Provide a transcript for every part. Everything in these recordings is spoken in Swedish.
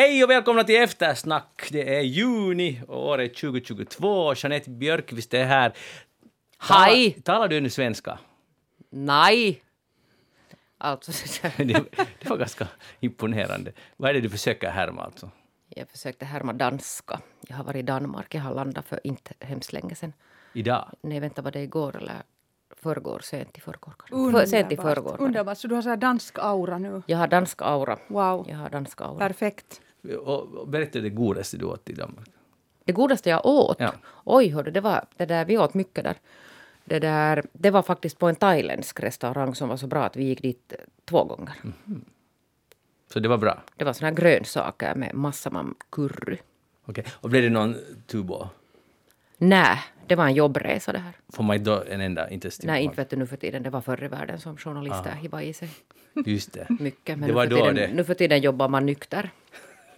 Hej och välkomna till Eftersnack. Det är juni och året 2022. Jeanette Björkqvist är här. Hej! Talar, talar du nu svenska? Nej! Alltså, Det, det var ganska imponerande. Vad är det du försöker härma alltså? jag försökte härma danska. Jag har varit i Danmark. Jag har landat för inte hemskt länge sedan. Idag? Nej, vänta, var det igår eller förrgår? Sent i förrgår kanske? Sent i förrgår. Underbart. Så du har så här dansk aura nu. Jag har dansk aura. Wow. Jag har dansk aura. Perfekt. Och, berätta det godaste du åt i Danmark. Det godaste jag åt? Ja. Oj, hördu, det var det där, vi åt mycket där. Det, där, det var faktiskt på en thailändsk restaurang som var så bra att vi gick dit eh, två gånger. Så det var bra. Det var såna här grönsaker med massa mam curry. Okej. Och blev det någon tubo? Nej, det var en jobbresa det här. Får man då en enda, inte ens Nej, inte vet du nu för tiden. Det var förr i världen som journalister Ah. hivade i sig Just det. mycket. Men Det nu, var för då tiden, det. nu för tiden jobbar man nykter.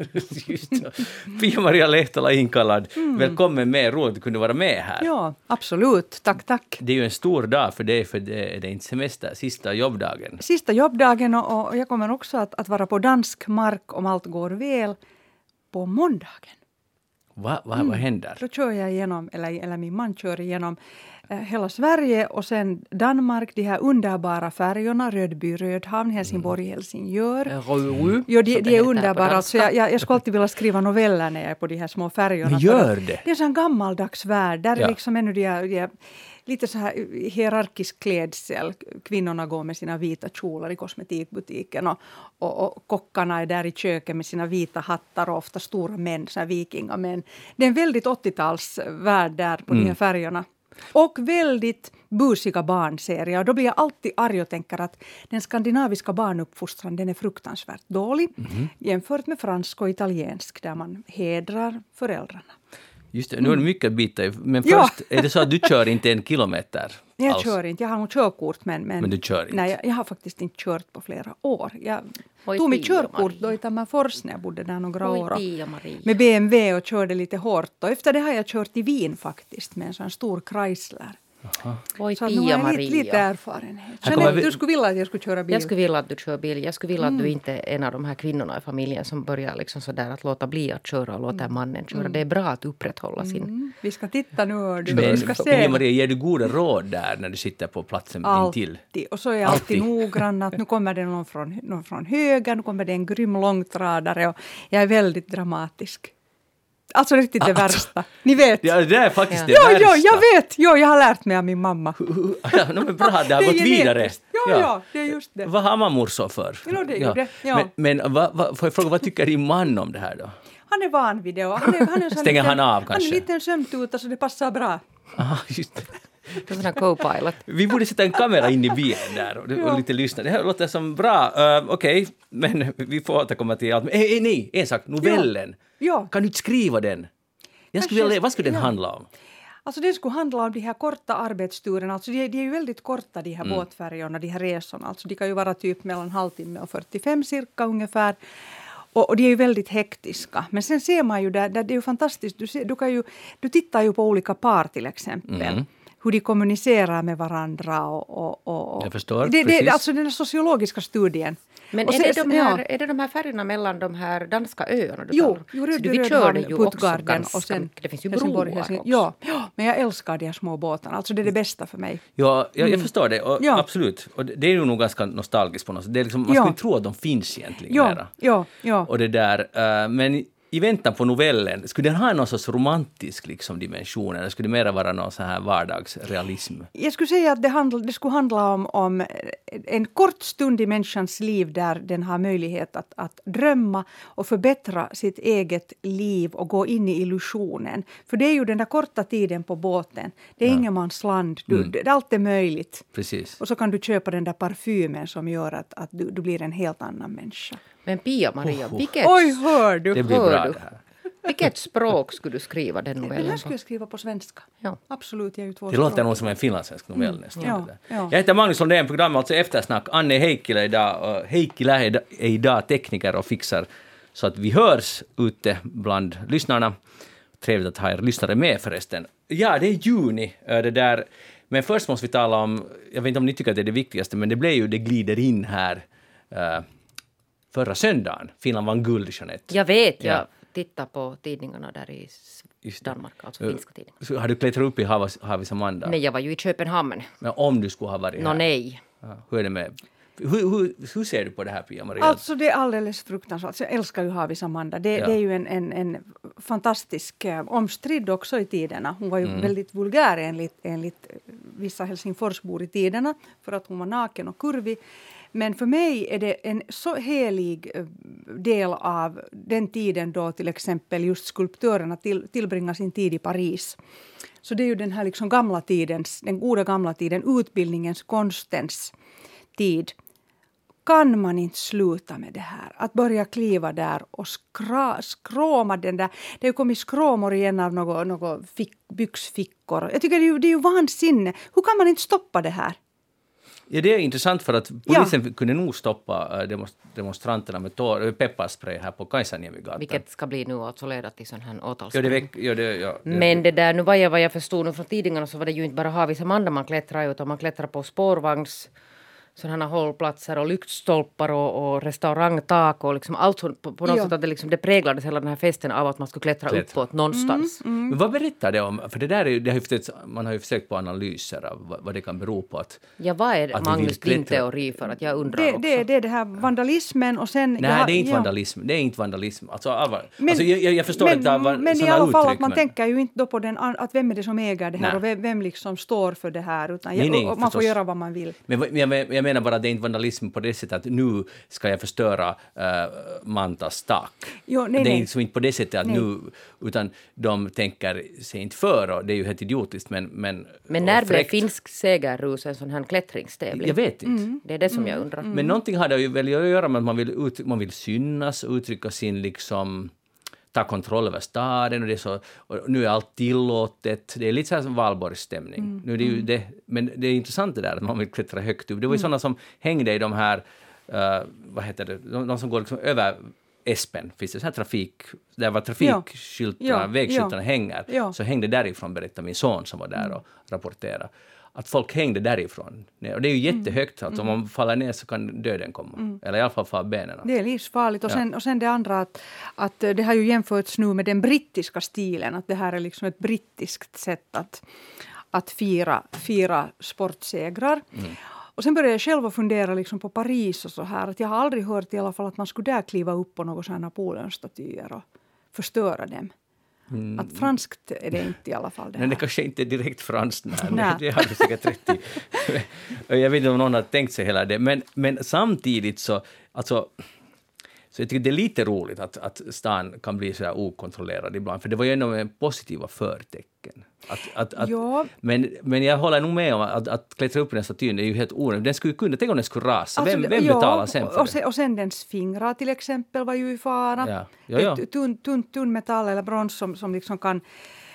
Pia-Maria Lehtola inkallad. Välkommen med. Roligt att kunde vara med här. Ja, absolut. Tack, tack. Det är ju en stor dag för dig, för det är inte semester, sista jobbdagen. Sista jobbdagen och, och jag kommer också att, att vara på dansk mark om allt går väl på måndagen. Va, va, Vad händer? Då kör jag igenom, eller, eller min man kör igenom hela Sverige och sen Danmark, de här underbara färjorna, Rödby, Rödhamn, Helsingborg, Helsingör. Röru, Jo, de, som det de är underbara. Alltså jag, jag, jag skulle alltid vilja skriva noveller när jag är på de här små färjorna. Men gör det. Det är en sån gammaldags värld. Där Ja. är liksom ännu de, här- de, här lite så här hierarkisk klädsel. Kvinnorna går med sina vita kjolar i kosmetikbutiken och, och, och kockarna är där i köket med sina vita hattar och ofta stora män, så här vikingamän. Det är en väldigt 80-talsvärld där på Mm. de här färjorna. Och väldigt busiga barnserier. Och Då blir jag alltid arg och tänker att den skandinaviska barnuppfostran den är fruktansvärt dålig Mhm. jämfört med fransk och italiensk där man hedrar föräldrarna. Just det, nu är det mycket att bita i. Men Ja. först, är det så att du kör inte en kilometer? Jag alls? kör inte, jag har nog körkort men, men, Men du kör inte? Nej, jag, jag har faktiskt inte kört på flera år. Jag Oj, tog mitt körkort då i Tammerfors när jag bodde där några år. Oj, och- Pia-Maria. med BMW och körde lite hårt. Och efter det har jag kört i Wien faktiskt med en sån stor Chrysler. Oj, Så har jag lite, lite erfarenhet. Jeanette, vi- du skulle vilja att jag skulle köra bil? Jag skulle vilja att du kör bil. Jag skulle vilja att du inte är en av de här kvinnorna i familjen som börjar liksom sådär att låta bli att köra och låta mannen köra. Det är bra att upprätthålla sin... Mm, Vi ska titta nu hör du. Men vi ska se. Pia-Maria, ger du goda råd där när du sitter på platsen intill? Alltid. Och så är jag alltid, Alltid. noggrann att nu kommer det någon från, någon från höger, nu kommer det en grym långtradare och jag är väldigt dramatisk. Alltså riktigt det värsta. Ni vet. Ja, det är faktiskt Ja. det Ja, värsta. ja, jag vet! Jo, jag har lärt mig av min mamma. Ja, no, men bra, det har gått vidare. genetiskt. Ja, ja, det är just det. Vad har man morsor för? Ja, det är ju det. Ja. Men, men vad, vad, får jag fråga, vad tycker din man om det här då? Han är van vid det. Och han är, han är Stänger liten- han av Han är kanske? en liten sömntuta så det passar bra. Aha, just det. Vi borde sätta en kamera in i bilen där och, och Ja. lite lyssna. Det här låter som bra. Uh, Okej, men vi får återkomma till allt. Eh, eh, nej, en sak, novellen. Ja. Kan du inte skriva den? Jag skulle vilja, vad skulle den ja. handla om? Alltså det skulle handla om de här korta arbetsturerna. Alltså de, de är ju väldigt korta de här Mm. båtfärjorna, de här resorna. Alltså de kan ju vara typ mellan halvtimme och 45 cirka ungefär. Och, och de är ju väldigt hektiska. Men sen ser man ju där, där det är ju fantastiskt. Du, ser, du, kan ju, du tittar ju på olika par till exempel. Mm. Hur de kommunicerar med varandra. Och, och, och, och. Jag förstår, det, precis. det, alltså den här sociologiska studien. Men Och är, sen- det de här, ja. är det de här färjorna mellan de här danska öarna du Jo, jo Rödby, vi körde ju också ganska och sen. Det finns ju broar också. Ja, men jag älskar de här små båtarna. Alltså det är det bästa för mig. Ja, jag, jag förstår det, och, Mm. Ja. absolut. Och det, är ju nog ganska nostalgiskt på något sätt. Det är liksom, man Ja. skulle inte tro att de finns egentligen Ja, mera. ja, ja. Och det där, eh, men i väntan på novellen, skulle den ha någon sorts romantisk liksom, dimension eller skulle det mera vara någon så här vardagsrealism? Jag skulle säga att det, handl, det skulle handla om, om en kort stund i människans liv där den har möjlighet att, att drömma och förbättra sitt eget liv och gå in i illusionen. För det är ju den där korta tiden på båten. Det är Ja. ingenmansland. Mm. det, allt är möjligt. Precis. Och så kan du köpa den där parfymen som gör att, att du, du blir en helt annan människa. Men Pia-Maria, vilket, Oj, hör du! Det blir Hör bra du? det här. vilket språk skulle du skriva den Den novellen här på? skulle jag skriva på svenska. Ja. Absolut, jag är ju två Det låter språk. nog som en finlandssvensk novell nästan. Ja, ja. Jag heter Magnus Lundén, programmet alltså Eftersnack. Anne Heikkilä är idag, Heikkilä är idag- tekniker och fixar så att vi hörs ute bland lyssnarna. Trevligt att ha er lyssnare med förresten. Ja, det är juni. eh, Det där. Men först måste vi tala om, jag vet inte om ni tycker att det är det viktigaste, men det blev ju Det glider in här. Förra söndagen. Finland vann guld i Jeanette. Jag vet, Ja. jag tittar på tidningarna där i. Danmark, alltså finska tidningar. Så har du klättrat upp i Havis, Havis Amanda? Nej, jag var ju i Köpenhamn. Men om du skulle ha varit Nå här? nej. Ja, hur är det med... Hur, hur, hur ser du på det här Pia-Maria? Alltså det är alldeles fruktansvärt. Jag älskar ju Havis Amanda. Det, Ja. det är ju en, en, en fantastisk, eh, omstridd också i tiderna. Hon var Mm. ju väldigt vulgär enligt, enligt vissa Helsingforsbor i tiderna för att hon var naken och kurvig. Men för mig är det en så helig eh, del av den tiden då till exempel just skulptörerna till, tillbringar sin tid i Paris. Så det är ju den här liksom gamla tidens, den goda gamla tiden, utbildningens, konstens tid kan man inte sluta med det här? Att börja kliva där och skra, skråma den där... Det har ju kommit skråmor igen av några något fick, byxfickor. Jag tycker det är, ju, det är ju vansinne. Hur kan man inte stoppa det här? Ja, det är intressant för att polisen kunde nog stoppa demonst- demonstranterna med tår, eh, pepparspray här på Kaisaniemigatan. Vilket ska bli nu alltså leda till sån här Ja, åtalsprövning. ja, ja, det, Men det där, nu var jag vad jag förstod nu från tidningarna så var det ju inte bara Havis Amanda man klättrar utan man klättrar på spårvagns sådana hållplatser och lyktstolpar och, och restaurangtak och liksom allt så, på, på något Ja. sätt att det, liksom, det präglades hela den här festen av att man skulle klättra, Klättra. uppåt någonstans. Men vad berättar det om? För det där är, ju- det har ju försökt, man har ju försökt på analyser av vad, vad det kan bero på. Att, Ja, vad är Att Magnus vill din klättra. teori för att jag undrar Det, också? det, det är det här vandalismen och sen... nej, ja, det är inte ja. vandalism. Det är inte vandalism. Alltså, allvar. Men- alltså, jag, jag förstår men, har varit Men i alla fall uttryck. att man men- tänker ju inte då på den, att vem är det som äger det här Nej. och vem, vem liksom står för det här. Utan Nej, jag, nej, och man får göra vad man vill. Men vad- jag, men- jag menar bara att det är inte vandalism på det sättet att nu ska jag förstöra uh, Mantas tak. Jo, nej, det är nej. inte, på det sättet att Nej. nu, utan de tänker sig inte för och det är ju helt idiotiskt men... Men, Men när och blev finsk segerrus en sån här klättringstävling? Jag vet inte. Mm. Det är det som jag undrar. Men någonting har det ju väl att göra med att man vill, ut, man vill synas, uttrycka sin liksom ta kontroll över staden och, det är så, nu är allt tillåtet. Det är lite så här som valborgsstämning. Nu är det ju det, men det är intressant det där att man vill klättra högt upp. Det var ju sådana som hängde i de här, eh, vad heter det, de, de som går liksom över Espen, finns det så här trafik, där var trafikskyltarna, Ja, vägskyltarna ja. hänger, Ja. så hängde därifrån, berättade min son som var där och rapporterade. Att folk hängde därifrån. Och det är ju Mm. jättehögt, alltså om man faller ner så kan döden komma. Eller i alla fall falla benen. Det är livsfarligt. Och, Ja. sen, och sen det andra att, att det har ju jämförts nu med den brittiska stilen. Att det här är liksom ett brittiskt sätt att, att fira, fira sportsegrar. Mm. Och sen började jag själv att fundera liksom på Paris och så här. Att jag har aldrig hört i alla fall att man skulle där kliva upp på några sådana Napoleonstatyer och förstöra dem. Att franskt är det inte i alla fall. Det Men det här. kanske inte är direkt franskt. Nej, Nej. Det har du säkert rätt i. jag vet inte om någon har tänkt sig hela det. Men, men samtidigt så, alltså, så jag tycker det är lite roligt att, att stan kan bli så här okontrollerad ibland. För det var ju ändå positiva förtecken. Att, att, att, Ja. men, men jag håller nog med om att, att klättra upp i den statyn är ju helt onödigt. Den skulle kunna, tänk om den skulle rasa. Alltså, vem det- vem ja, betalar sen för och, det? sen, och sen dens fingrar till exempel var ju i fara. Ja. Ja, ja. Det Tunn, tunn, tunn metall eller brons som, som liksom kan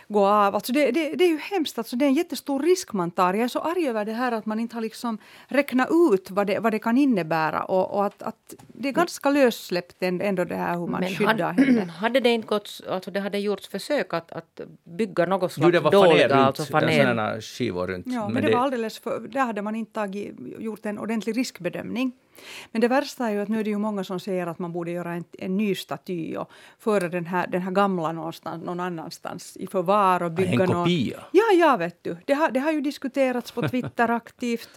gå av. Alltså det, det, det är ju hemskt. Alltså det är en jättestor risk man tar. Jag är så arg över det här att man inte har liksom räknat ut vad det, vad det kan innebära. Och, och att, att det är ganska lössläppt ändå det här hur man Men skyddar hade, henne. hade det inte gått, alltså det hade gjorts försök att, att bygga något Jo, slags det var dolda, faner runt, alltså faner. skivor runt. Ja, men, det, var alldeles för, där hade man inte tagit, gjort en ordentlig riskbedömning. Men det värsta är ju att nu är det ju många som säger att man borde göra en, en ny staty och föra den här, den här gamla någonstans, någon annanstans i förvar och bygga en någon- kopia? Ja, ja, vet du. Det har, det har ju diskuterats på Twitter aktivt.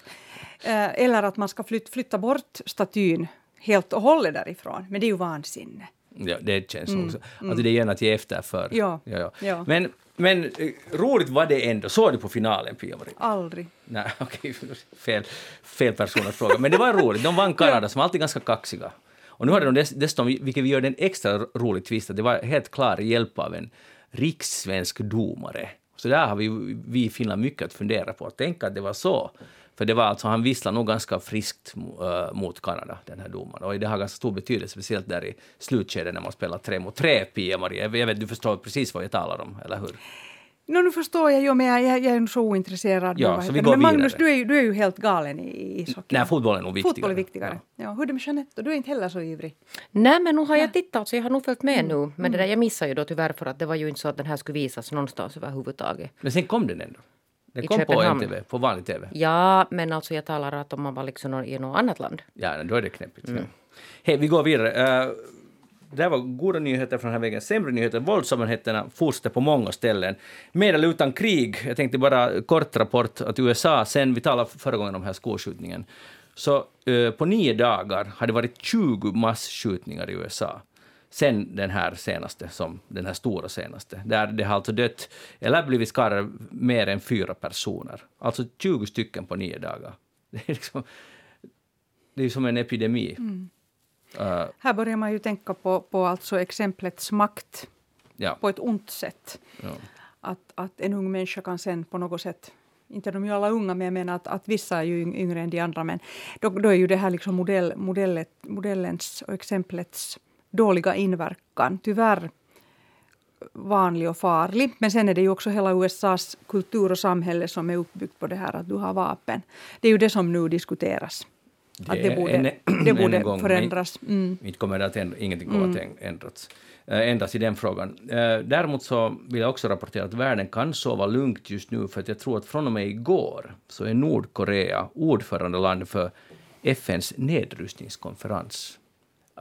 Eh, eller att man ska flyt, flytta bort statyn helt och hållet därifrån. Men det är ju vansinne. Ja, det känns också. Alltså det är gärna att ge efter för. Mm, Ja, Ja, ja. ja. Men, men eh, roligt var det ändå. Såg du på finalen, Pia-Maria? Aldrig. Nej, okej, fel, fel person att fråga. Men det var roligt. De vann Kanada, som alltid är ganska kaxiga. Och nu hade de dess, dessutom, vilket vi gör den extra rolig twist, att det var helt klar hjälp av en rikssvensk domare. Så där har vi, vi i Finland mycket att fundera på. Tänk att det var så. För det var alltså, han visslade nog ganska friskt uh, mot Kanada, den här domaren. Och det har ganska stor betydelse, speciellt där i slutskedet när man spelar tre mot tre, Pia-Maria. Jag vet, du förstår precis vad jag talar om, eller hur? No, nu förstår jag ju, men jag, jag, jag är så ointresserad. Ja, så vi går men Magnus, vidare. du är, ju, du är ju helt galen i, i ishockey. Nej, fotboll är nog viktigare. Fotboll är viktigare. Ja. hur är det med Jeanette? Du är inte heller så ivrig. Nej men nu har jag tittat så jag har nog följt med nu. Men det där jag missade ju då tyvärr för att det var ju inte så att den här skulle visas någonstans överhuvudtaget. Men sen kom den ändå. Den kom på. MTV, på vanlig TV. Ja, men alltså jag talar att om man var liksom i något annat land. Ja, då är det knepigt. Mm. Ja. Hej, vi går vidare. Uh, det var goda nyheter från den här vägen. Sämre nyheter, våldsamheterna fortsätter på många ställen. Med eller utan krig, jag tänkte bara kort rapport att USA, sen vi talade förra gången om den här skolskjutningen, så uh, på nio dagar har det varit 20 massskjutningar i USA sen den här senaste, som den här stora senaste, där det har alltså dött, eller blivit skadade mer än fyra personer. Alltså 20 stycken på nio dagar. Det är liksom, det är som en epidemi. Mm. Uh, här börjar man ju tänka på, på alltså exemplets makt ja. på ett ont sätt. Ja. Att, att en ung människa kan sen på något sätt inte de är ju alla unga, men jag menar att, att vissa är ju yngre än de andra. Men då, då är ju det här liksom modell, modellet, modellens och exemplets dåliga inverkan tyvärr vanlig och farlig. Men sen är det ju också hela USAs kultur och samhälle som är uppbyggt på det här att du har vapen. Det är ju det som nu diskuteras. Det, att det borde, en, det borde gång, förändras. Mm. Inte kommer det att ändra, ingenting kommer mm. att ändras, äh, ändras i den frågan. Äh, däremot så vill jag också rapportera att världen kan sova lugnt just nu, för att jag tror att från och med igår så är Nordkorea ordförande land för FNs nedrustningskonferens.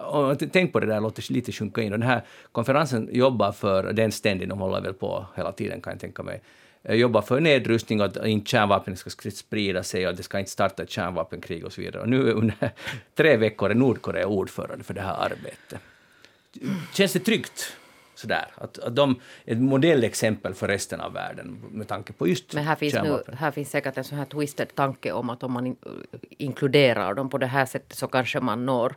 Och tänk på det där, låt det lite sjunka in. Och den här konferensen jobbar för, den ständigt, de håller väl på hela tiden kan jag tänka mig, eh, jobbar för nedrustning och att inte kärnvapen ska sprida sig och att det ska inte starta ett kärnvapenkrig och så vidare. Och nu under tre veckor är Nordkorea ordförande för det här arbetet. Känns det tryggt? Sådär, att, att de är ett modellexempel för resten av världen med tanke på just Men här finns, nu, här finns säkert en sån här twisted tanke om att om man inkluderar dem på det här sättet så kanske man når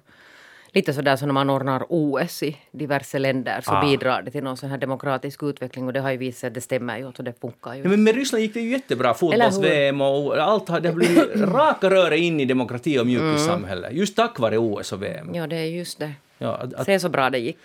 lite sådär som när man ordnar OS i diverse länder så ah. bidrar det till någon sån här demokratisk utveckling och det har ju visat sig att det stämmer ju och det funkar ju. Ja, men med Ryssland gick det ju jättebra, fotbolls-VM och allt har, det har blivit raka röret in i demokrati och mjukissamhälle, mm. just tack vare OS och VM. Ja, det är just det. Ja, att, att, Se så bra det gick.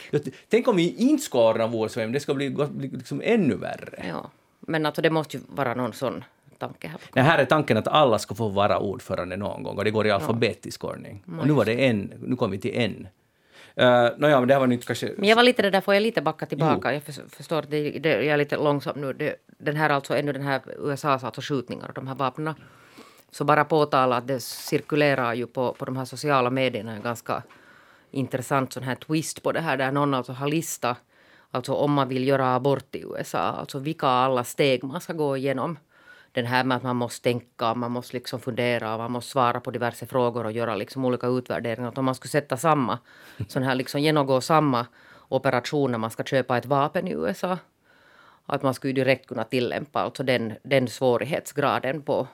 Tänk om vi inte ska ordna OS och VM, det ska bli, bli liksom ännu värre. Ja, men alltså det måste ju vara någon sån tanke här. Nej, här är tanken att alla ska få vara ordförande någon gång och det går i alfabetisk ja. ordning. Och nu var det en, nu kom vi till en. Uh, Nåja, men det här var nytt kanske... Men jag var lite det där, får jag lite backa tillbaka? Jo. Jag förstår att det, det, jag är lite långsam nu. Det, den här alltså, ännu den här USAs alltså skjutningar och de här vapnen. Så bara påtala att det cirkulerar ju på, på de här sociala medierna en ganska intressant sån här twist på det här där någon alltså har listat alltså om man vill göra abort i USA, alltså vilka alla steg man ska gå igenom den här med att man måste tänka, man måste liksom fundera, man måste svara på diverse frågor och göra liksom olika utvärderingar. Att om man skulle sätta samma, sån här liksom genomgå samma operation när man ska köpa ett vapen i USA. Att man skulle direkt kunna tillämpa alltså den, den svårighetsgraden på,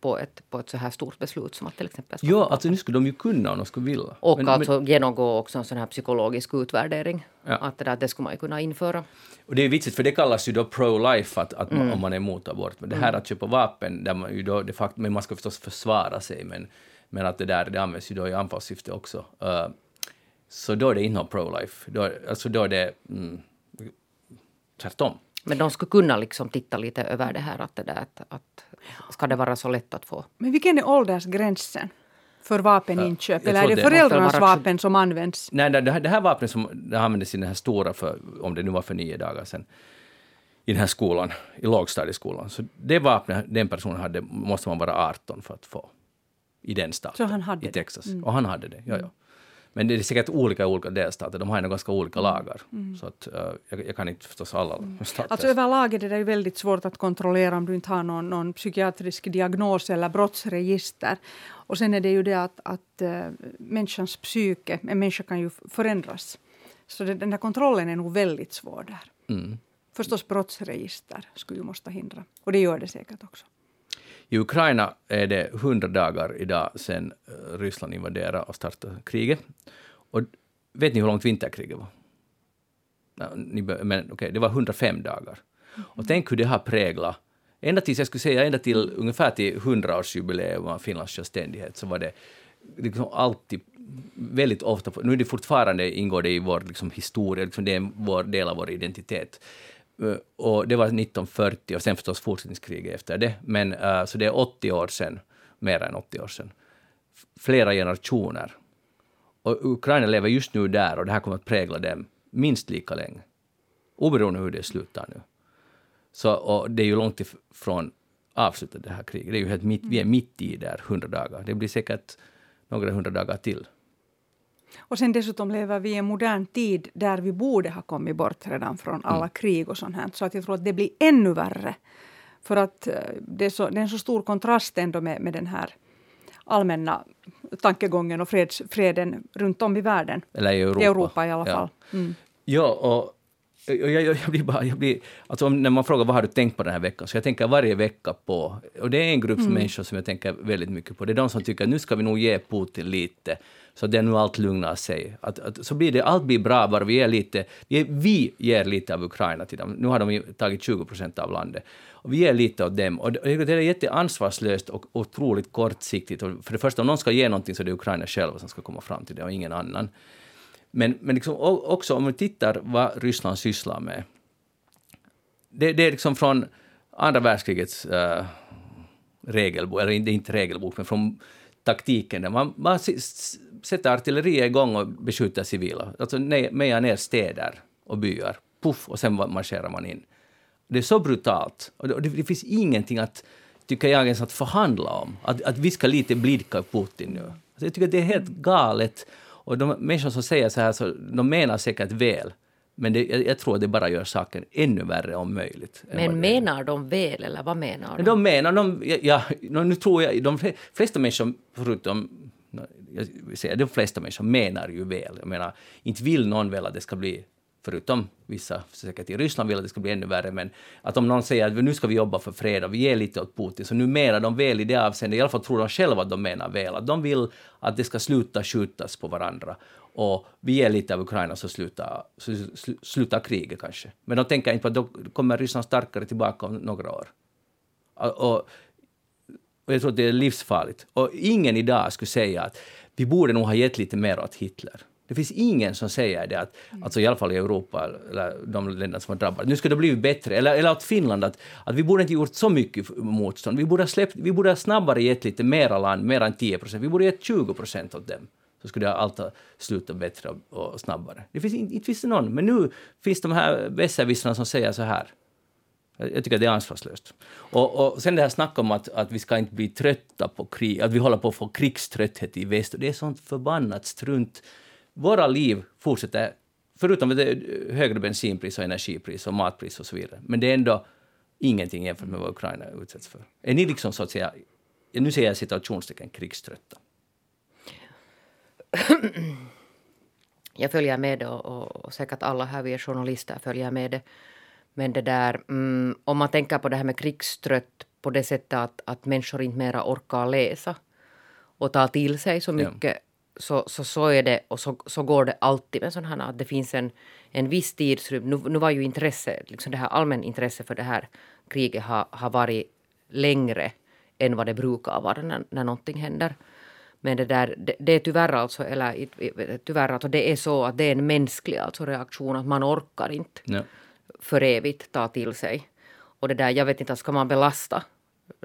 på ett, på ett så här stort beslut som att till exempel... Ja, alltså nu skulle de ju kunna om de skulle vilja. Och men, alltså men... genomgå också en sån här psykologisk utvärdering. Ja. Att det, där, det skulle man ju kunna införa. Och det är vitsigt för det kallas ju då pro-life att, att mm. man, om man är emot abort. Men det här mm. att köpa vapen, där man ju då de facto, men man ska förstås försvara sig men, men att det där det används ju då i anfallssyfte också. Uh, så då är det inte pro-life. Då, alltså då är det mm, tvärtom. Men de skulle kunna liksom titta lite över det här att det där att, att ska det vara så lätt att få. Men vilken är åldersgränsen? för vapeninköp? Eller är det föräldrarnas vapen som används? Nej, det här, det här vapnet som det användes i den här stora, för, om det nu var för nio dagar sedan, i den här skolan, i lågstadieskolan. Så det vapnet den personen hade måste man vara 18 för att få i den staten. I Texas. Mm. Och han hade det, ja, ja. Men det är säkert olika i olika delstater. De har ju ganska olika mm. lagar. Mm. Så att, uh, jag, jag, kan inte förstås alla mm. stater. Alltså överlag är det väldigt svårt att kontrollera om du inte har någon, någon psykiatrisk diagnos eller brottsregister. Och sen är det ju det att, att uh, människans psyke, en människa kan ju förändras. Så det, den här kontrollen är nog väldigt svår där. Mm. Förstås brottsregister skulle ju måste hindra. Och det gör det säkert också. I Ukraina är det 100 dagar idag sedan eh, Ryssland invaderade och startade kriget. Och vet ni hur långt vinterkriget var? Men okay, det var 105 dagar. Och tänk hur det har präglat Ända tills, jag skulle säga, ända till ungefär till 100-årsjubileum av Finlands självständighet så var det liksom alltid väldigt ofta, nu är det fortfarande ingår det i vår liksom, historia, liksom det är en vår del av vår identitet. Eh, och det var 1940 och sen förstås fortsättningskriget efter det. Men uh, så det är 80 år sedan, mer än 80 år sedan. Flera generationer. Och Ukraina lever just nu där och det här kommer att prägla dem minst lika länge. Oberoende hur det slutar nu. Så, och det är ju långt ifrån avslutat det här kriget. Det är ju helt mitt, vi är mitt i där, 100 dagar. Det blir säkert några hundra dagar till. Och sen dessutom lever vi i en modern tid där vi borde ha kommit bort redan från alla mm. krig och sånt här. Så att jag tror att det blir ännu värre. För att eh, det är, så, det är en så stor kontrast ändå med, med den här allmänna tankegången och freds, freden runt om i världen. Eller i Europa. I Europa i alla fall. Ja, mm. ja och jag, jag, jag, blir bara, jag blir, alltså när man frågar vad har du tänkt på den här veckan, så jag tänker varje vecka på, och det är en grupp mm. människor som jag tänker väldigt mycket på, det är de som tycker att nu ska vi nog ge Putin lite, så det nu allt lugnar sig. Att, att, så blir det, allt blir bra bara vi ger lite, vi, vi ger lite av Ukraina till dem, nu har de tagit 20 procent av landet. Och vi ger lite åt dem. Och det är jätteansvarslöst och otroligt kortsiktigt. Och för det första, om någon ska ge någonting så är det Ukraina själva som ska komma fram till det och ingen annan. Men, men liksom också om vi tittar vad Ryssland sysslar med. Det, det är liksom från andra världskrigets äh, regelbok, eller inte regelbok, men från taktiken där man man sätter artilleriet igång och beskjuter civila. Alltså mejar ner städer och byar. Puff, och sen marscherar man in. Det är så brutalt. Och det, det finns ingenting att, tycker jag, ens att förhandla om. Att, att vi ska lite blidka Putin nu. Alltså jag tycker att det är helt galet. Och de människor som säger så här, så, de menar säkert väl. Men det, jag, jag, tror att det bara gör saken ännu värre om möjligt. Men menar de väl, eller vad menar de? De menar, de, ja, nu tror jag, de flesta människor, förutom jag säger, de flesta människor menar ju väl. Jag menar, inte vill någon väl att det ska bli förutom vissa säkert i Ryssland vill att det ska bli ännu värre, men att om någon säger att nu ska vi jobba för fred och vi ger lite åt Putin, så nu menar de väl i det avseendet, i alla fall tror de själva att de menar väl, att de vill att det ska sluta skjutas på varandra och vi ger lite av Ukraina så slutar, så slutar kriget kanske. Men de tänker inte på att då kommer Ryssland starkare tillbaka om några år. Och, och jag tror att det är livsfarligt. Och ingen idag skulle säga att vi borde nog ha gett lite mer åt Hitler. Det finns ingen som säger det, att, mm. alltså i alla fall i Europa, eller de länder som har drabbats, nu ska det bli bättre. Eller, eller att Finland, att, att vi borde inte gjort så mycket motstånd. Vi borde ha, släppt, vi borde snabbare gett lite mera land, mer än 10 procent. Vi borde ha gett 20 procent åt dem. Så skulle allt ha slutat bättre och, snabbare. Det finns inte, inte finns det någon, men nu finns de här besserwissrarna som säger så här. Jag tycker att det är ansvarslöst. Och, och sen det här snacket om att, att vi ska inte bli trötta på krig, att vi håller på att få krigströtthet i väst. Det är sånt förbannat strunt våra liv fortsätter, förutom det högre bensinpris och energipris och matpris och så vidare, men det är ändå ingenting jämfört med vad Ukraina utsätts för. Är ni liksom så att säga, nu säger jag situationstecken, krigströtta? Jag följer med det och, och säkert alla här, vi är journalister, följer med det. Men det där, mm, om man tänker på det här med krigstrött på det sättet att, att människor inte mera orkar läsa och ta till sig så mycket så, så, så är det och så, så går det alltid med sådana här att det finns en, en viss tidsrymd. Nu, nu var ju intresse, liksom det här allmän intresse för det här kriget har, har varit längre än vad det brukar vara när, när någonting händer. Men det, där, det, det är tyvärr alltså, eller tyvärr alltså, det är så att det är en mänsklig alltså reaktion att man orkar inte ja. för evigt ta till sig. Och det där, jag vet inte, ska man belasta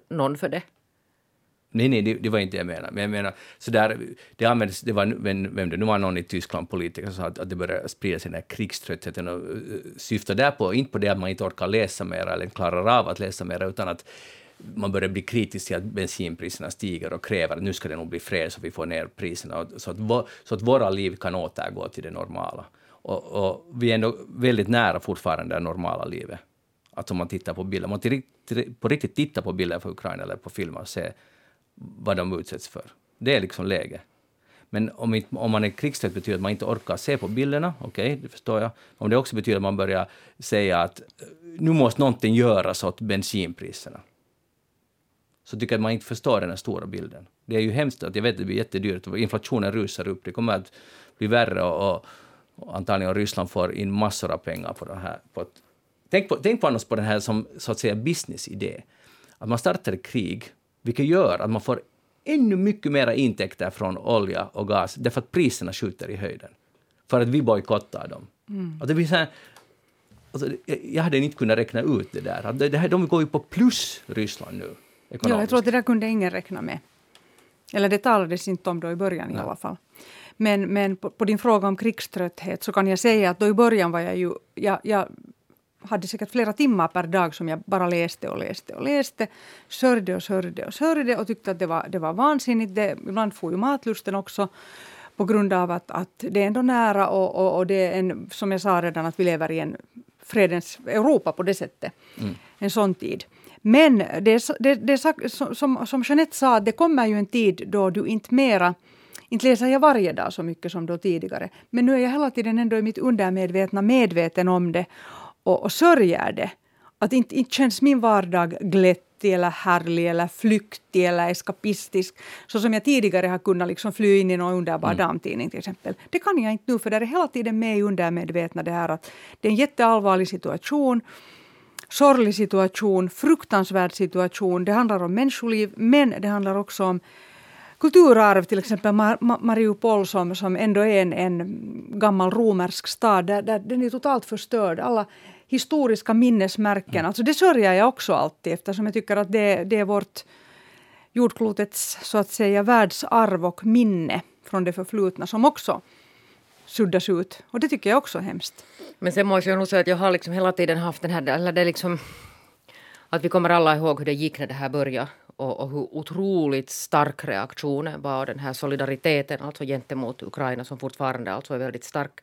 någon för det? Nej, nej, det, det, var inte det jag menade. Men jag menar, så där, det användes, det var, vem, vem det nu var, någon i Tyskland, politiker, som sa att, att det började sprida sig den här krigströttheten och eh, uh, syftar därpå, inte på det att man inte orkar läsa mer eller klarar av att läsa mer, utan att man börjar bli kritisk till att bensinpriserna stiger och kräver att nu ska det nog bli fred så vi får ner priserna, så, att, så att våra liv kan återgå till det normala. Och, och vi är ändå väldigt nära fortfarande det normala livet. Att om man tittar på bilder, om man till, till, på riktigt tittar på bilder från Ukraina eller på filmer och ser vad de utsätts för. Det är liksom läget. Men om, inte, om man är krigstrött betyder att man inte orkar se på bilderna, okej, okay, det förstår jag. Om det också betyder att man börjar säga att eh, nu måste någonting göras åt bensinpriserna, så tycker jag att man inte förstår den här stora bilden. Det är ju hemskt att jag vet att det blir jättedyrt, inflationen rusar upp, det kommer att bli värre och, och, och antagligen Ryssland får in massor av pengar på det här. På ett, tänk, på, tänk på annars på den här som så att säga businessidé. Att man startar ett krig vilket gör att man får ännu mycket mer intäkter från olja och gas därför att priserna skjuter i höjden. För att vi bojkottar dem. Mm. Och det blir så här, alltså, jag hade inte kunnat räkna ut det där. Det, det här, de går ju på plus, Ryssland nu. Ja, jag tror att det där kunde ingen räkna med. Eller det talades inte om då i början i alla fall. Men, men på, på, din fråga om krigströtthet så kan jag säga att då i början var jag ju... Jag, jag hade säkert flera timmar per dag som jag bara läste och läste och läste. Sörjde och sörjde och sörjde och tyckte att det var, det var vansinnigt. Det, ibland får ju matlusten också. på grund av att, att det är ändå nära och, och, och, det är en, som jag sa redan, att vi lever i en fredens Europa på det sättet. Mm. En sån tid. Men det, det, det, som, som Jeanette sa, det kommer ju en tid då du inte mera inte läser jag varje dag så mycket som då tidigare. Men nu är jag hela tiden ändå i mitt undermedvetna medveten om det och, och sörjer det. Att inte, inte känns min vardag glättig eller härlig eller flyktig eller eskapistisk. Så som jag tidigare har kunnat liksom fly in i någon underbar mm. damtidning till exempel. Det kan jag inte nu för det är hela tiden med i undermedvetna det här att det är en jätteallvarlig situation sorglig situation, fruktansvärd situation. Det handlar om människoliv, men det handlar också om kulturarv, till exempel Mariupol som, som ändå är en, en gammal romersk stad, där, där den är totalt förstörd. Alla historiska minnesmärken, mm. alltså det sörjer jag också alltid eftersom jag tycker att det, det är vårt jordklotets så att säga världsarv och minne från det förflutna som också suddas ut. Och det tycker jag också är hemskt. Men sen måste jag nog säga att jag har liksom hela tiden haft den här, eller det är liksom att vi kommer alla ihåg hur det gick när det här började och, och hur otroligt stark reaktionen var den här solidariteten alltså gentemot Ukraina som fortfarande alltså är väldigt stark.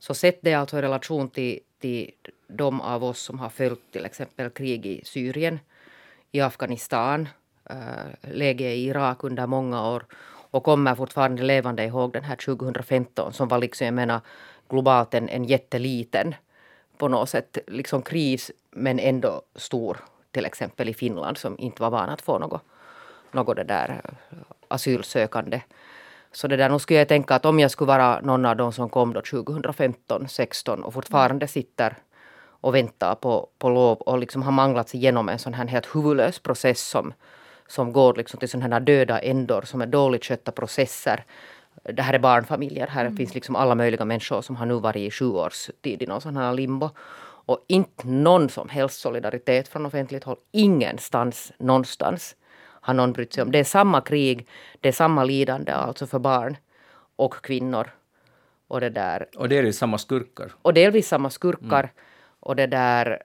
Så sätt det alltså i relation till, till de av oss som har följt till exempel krig i Syrien, i Afghanistan, äh, läge i Irak under många år och kommer fortfarande levande ihåg den här 2015 som var liksom, jag menar, globalt en, en jätteliten på något sätt liksom kris men ändå stor till exempel i Finland som inte var van att få något, något det där eh, asylsökande. Så det där, nu skulle jag tänka att om jag skulle vara någon av de som kom då 2015, 16 och fortfarande sitter och väntar på, på lov och liksom har manglats igenom en sån här helt huvudlös process som, som går liksom till sådana här döda ändor som är dåligt skötta processer. Det här är barnfamiljer, här mm. finns liksom alla möjliga människor som har nu varit i sju års tid i någon sån här limbo. Och inte någon som helst solidaritet från offentligt håll. Ingenstans, någonstans har någon brytt sig om. Det är samma krig, det är samma lidande alltså för barn och kvinnor. Och det där. Och delvis samma skurkar. Och delvis samma skurkar. Mm. Och det där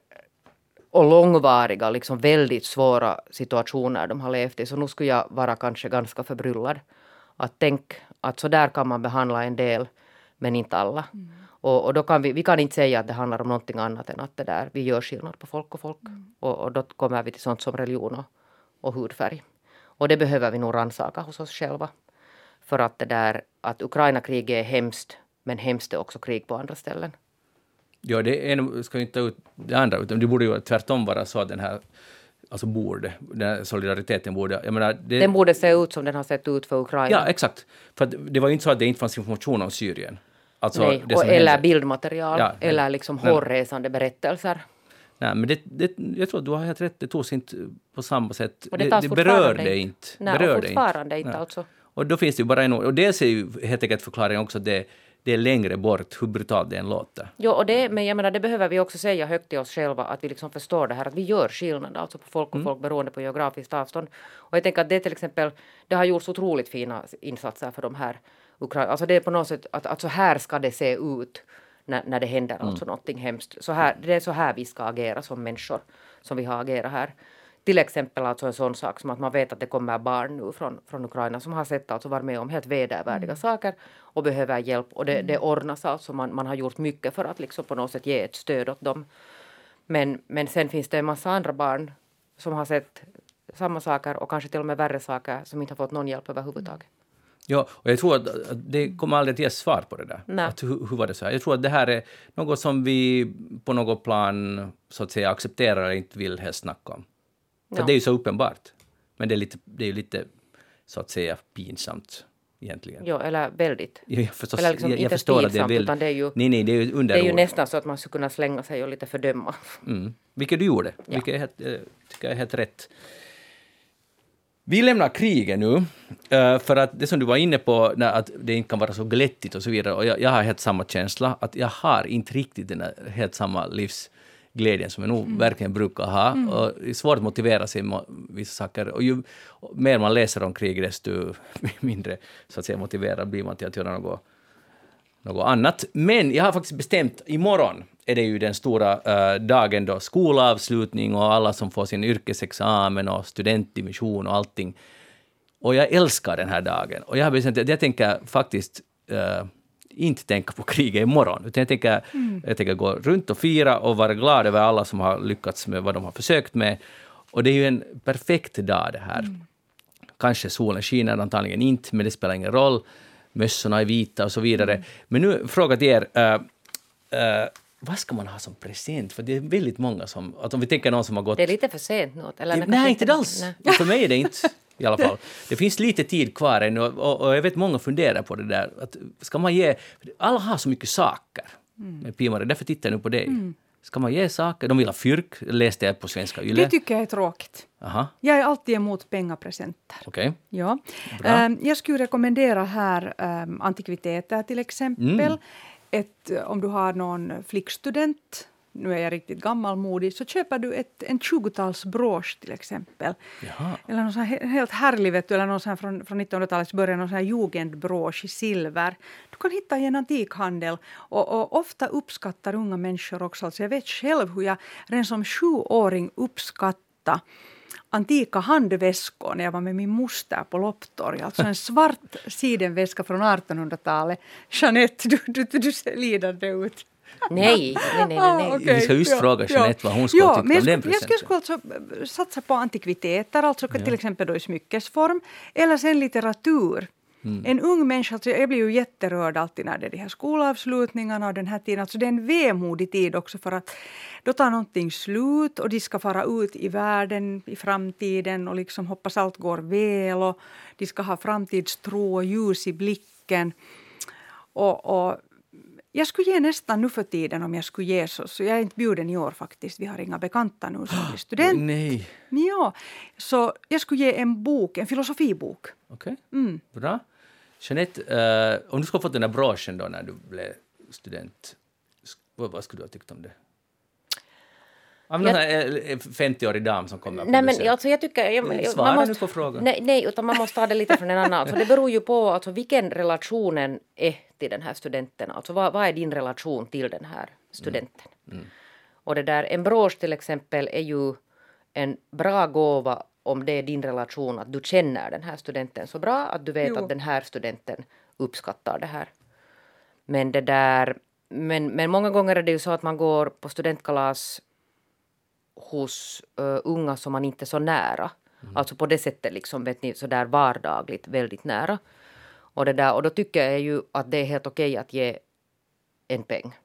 och långvariga, liksom väldigt svåra situationer de har levt i. Så nu skulle jag vara kanske ganska förbryllad. Att tänk att så där kan man behandla en del, men inte alla. Mm. Och, och, då kan vi, vi kan inte säga att det handlar om någonting annat än att det där, vi gör skillnad på folk och folk. Mm. Och, och, då kommer vi till sånt som religion och, och hudfärg. Och det behöver vi nog rannsaka hos oss själva. För att det där, att Ukraina-kriget är hemskt, men hemskt är också krig på andra ställen. Ja, det är, ska inte ta ut det andra, utan det borde ju tvärtom vara så att den här alltså borde, den här solidariteten borde... Jag menar, det, den borde se ut som den har sett ut för Ukraina. Ja, exakt. För det var ju inte så att det inte fanns information om Syrien. Alltså Nej, och eller hände. bildmaterial ja, eller liksom hårresande berättelser. Nej, men det, det, jag tror att du har helt rätt, det togs inte på samma sätt. Och det, det, det berörde inte. Nej, berörde fortfarande inte, inte alltså. Och då finns det ju bara en... Och dels är ju helt enkelt förklaringen också att det, det är längre bort, hur brutalt det än låter. Jo, och det, men jag menar, det behöver vi också säga högt till oss själva, att vi liksom förstår det här, att vi gör skillnad alltså på folk och mm. folk beroende på geografiskt avstånd. Och jag tänker att det till exempel, det har gjorts otroligt fina insatser för de här Ukraina. Alltså det är på något sätt att, att så här ska det se ut när, när det händer mm. alltså någonting hemskt. Så här, det är så här vi ska agera som människor, som vi har agerat här. Till exempel alltså en sån sak som att man vet att det kommer barn nu från, från Ukraina som har sett alltså varit med om helt vedervärdiga mm. saker och behöver hjälp. Och det, mm. det ordnas alltså. Man, man har gjort mycket för att liksom på något sätt ge ett stöd åt dem. Men, men sen finns det en massa andra barn som har sett samma saker och kanske till och med värre saker som inte har fått någon hjälp överhuvudtaget. Ja, och jag tror att det kommer aldrig att ges svar på det där. Att hur, hur, var det så här? Jag tror att det här är något som vi på något plan så att säga accepterar eller inte vill helst snacka om. För ja. det är ju så uppenbart. Men det är, lite, det är ju lite så att säga pinsamt egentligen. Ja, eller väldigt. Ja, jag förstås, eller liksom jag, jag inte förstår pinsamt, att det är väldigt... utan det är ju, nej, nej, det är ju Det är ju nästan så att man skulle kunna slänga sig och lite fördöma. Mm. Vilket du gjorde, ja. vilket jag, eh, tycker jag är helt rätt. Vi lämnar kriget nu, eh, för att det som du var inne på, att det inte kan vara så glättigt och så vidare, och jag, jag har helt samma känsla, att jag har inte riktigt den helt samma livsglädjen som jag nog mm. verkligen brukar ha. Mm. Och det är svårt att motivera sig med vissa saker. Och ju mer man läser om krig, desto mindre så att säga, motiverad blir man till att göra något, något annat. Men jag har faktiskt bestämt, imorgon är det ju den stora uh, dagen då skolavslutning och alla som får sin yrkesexamen och studentdivision och allting. Och jag älskar den här dagen. Och jag har bestämt att jag tänker faktiskt uh, inte tänka på kriget imorgon. Utan jag tänker, mm. jag tänker gå runt och fira och vara glad över alla som har lyckats med vad de har försökt med. Och det är ju en perfekt dag det här. Mm. Kanske solen skiner, antagligen inte, men det spelar ingen roll. Mössorna är vita och så vidare. Mm. Men nu fråga till er. Uh, vad ska man ha som present? För det är väldigt många som... Att om vi tänker någon som har gått... Det är lite för sent nu. Eller nej, inte alls. Nej. För mig är det inte i alla fall. Det finns lite tid kvar ännu och, och jag vet många funderar på det där. Att ska man ge... Alla har så mycket saker mm. Pimare, därför tittar jag nu på dig. Mm. Ska man ge saker? De vill ha fyrk, läste jag på Svenska Yle. Det tycker jag är tråkigt. Aha. Jag är alltid emot pengapresenter. Okay. Ja. Um, jag skulle rekommendera här um, antikviteter till exempel. Mm. Ett, om du har någon flickstudent nu är jag riktigt gammalmodig, så köper du ett, en 20-talsbrosch till exempel. Jaha. Eller någon sån helt härlig, vet du, eller någon sån från, från 1900-talets början, någon sån här jugendbrosch i silver. Du kan hitta i en antikhandel. Och, och, ofta uppskattar unga människor också, alltså jag vet själv hur jag redan som sjuåring uppskattade antika handväskor när jag var med min moster på lopptorg. Alltså en svart sidenväska från 1800-talet. Jeanette, du, du, du ser lidande ut. Nej, nej, nej. nej. Ah, okay. Vi ska just ja, fråga Jeanette ja. vad hon skulle ja, tycka om den presenten. Jag skulle alltså satsa på antikviteter, alltså ja. till exempel då i smyckesform, eller sen litteratur. Mm. En ung människa, alltså jag blir ju jätterörd alltid när det är de här skolavslutningarna och den här tiden. Alltså det är en vemodig tid också för att då tar någonting slut och de ska fara ut i världen i framtiden och liksom hoppas allt går väl och de ska ha framtidstro och ljus i blicken. Och, och jag skulle ge nästan nu för tiden om jag skulle ge så. Så jag är inte bjuden i år faktiskt. Vi har inga bekanta nu som blir student. Nej. Ja, så jag skulle ge en bok, en filosofibok. Okej, okay. mm. bra. Jeanette, uh, om du skulle ha fått den här broschen då när du blev student, vad, vad skulle du ha tyckt om det? Av någon jag, 50-årig dam som kommer på nej, men alltså jag tycker... Jag, Svara man måste, nu på frågan. Nej, nej, utan man måste ta det lite från en annan. Alltså det beror ju på alltså, vilken relationen är till den här studenten. Alltså vad, vad är din relation till den här studenten? Mm. Mm. Och det där, en brosch till exempel är ju en bra gåva om det är din relation att du känner den här studenten så bra att du vet jo. att den här studenten uppskattar det här. Men det där men, men många gånger är det ju så att man går på studentkalas hos uh, unga som man inte är så nära. Mm. Alltså på det sättet liksom, vet ni, så där vardagligt väldigt nära. Och, det där, och då tycker jag ju att det är helt okej att ge en peng.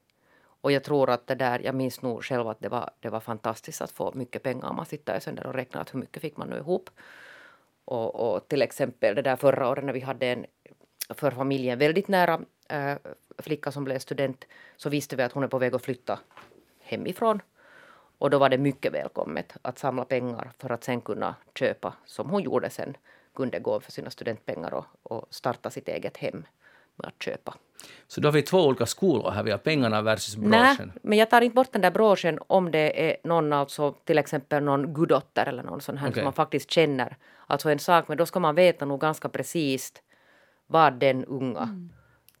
Och jag tror att det där, jag minns nog själv att det var, det var fantastiskt att få mycket pengar. Man sitter sen där och räknar att hur mycket fick man nu ihop. Och, och till exempel det där förra året när vi hade en för familjen väldigt nära äh, flicka som blev student så visste vi att hon är på väg att flytta hemifrån. Och då var det mycket välkommet att samla pengar för att sen kunna köpa, som hon gjorde sen, kunde gå för sina studentpengar och, och starta sitt eget hem med att köpa. Så då har vi två olika skolor här, vi har pengarna versus broschen? Nej, men jag tar inte bort den där broschen om det är någon, alltså till exempel någon guddotter eller någon sån här okay. som man faktiskt känner. Alltså en sak, men då ska man veta nog ganska precis vad den unga mm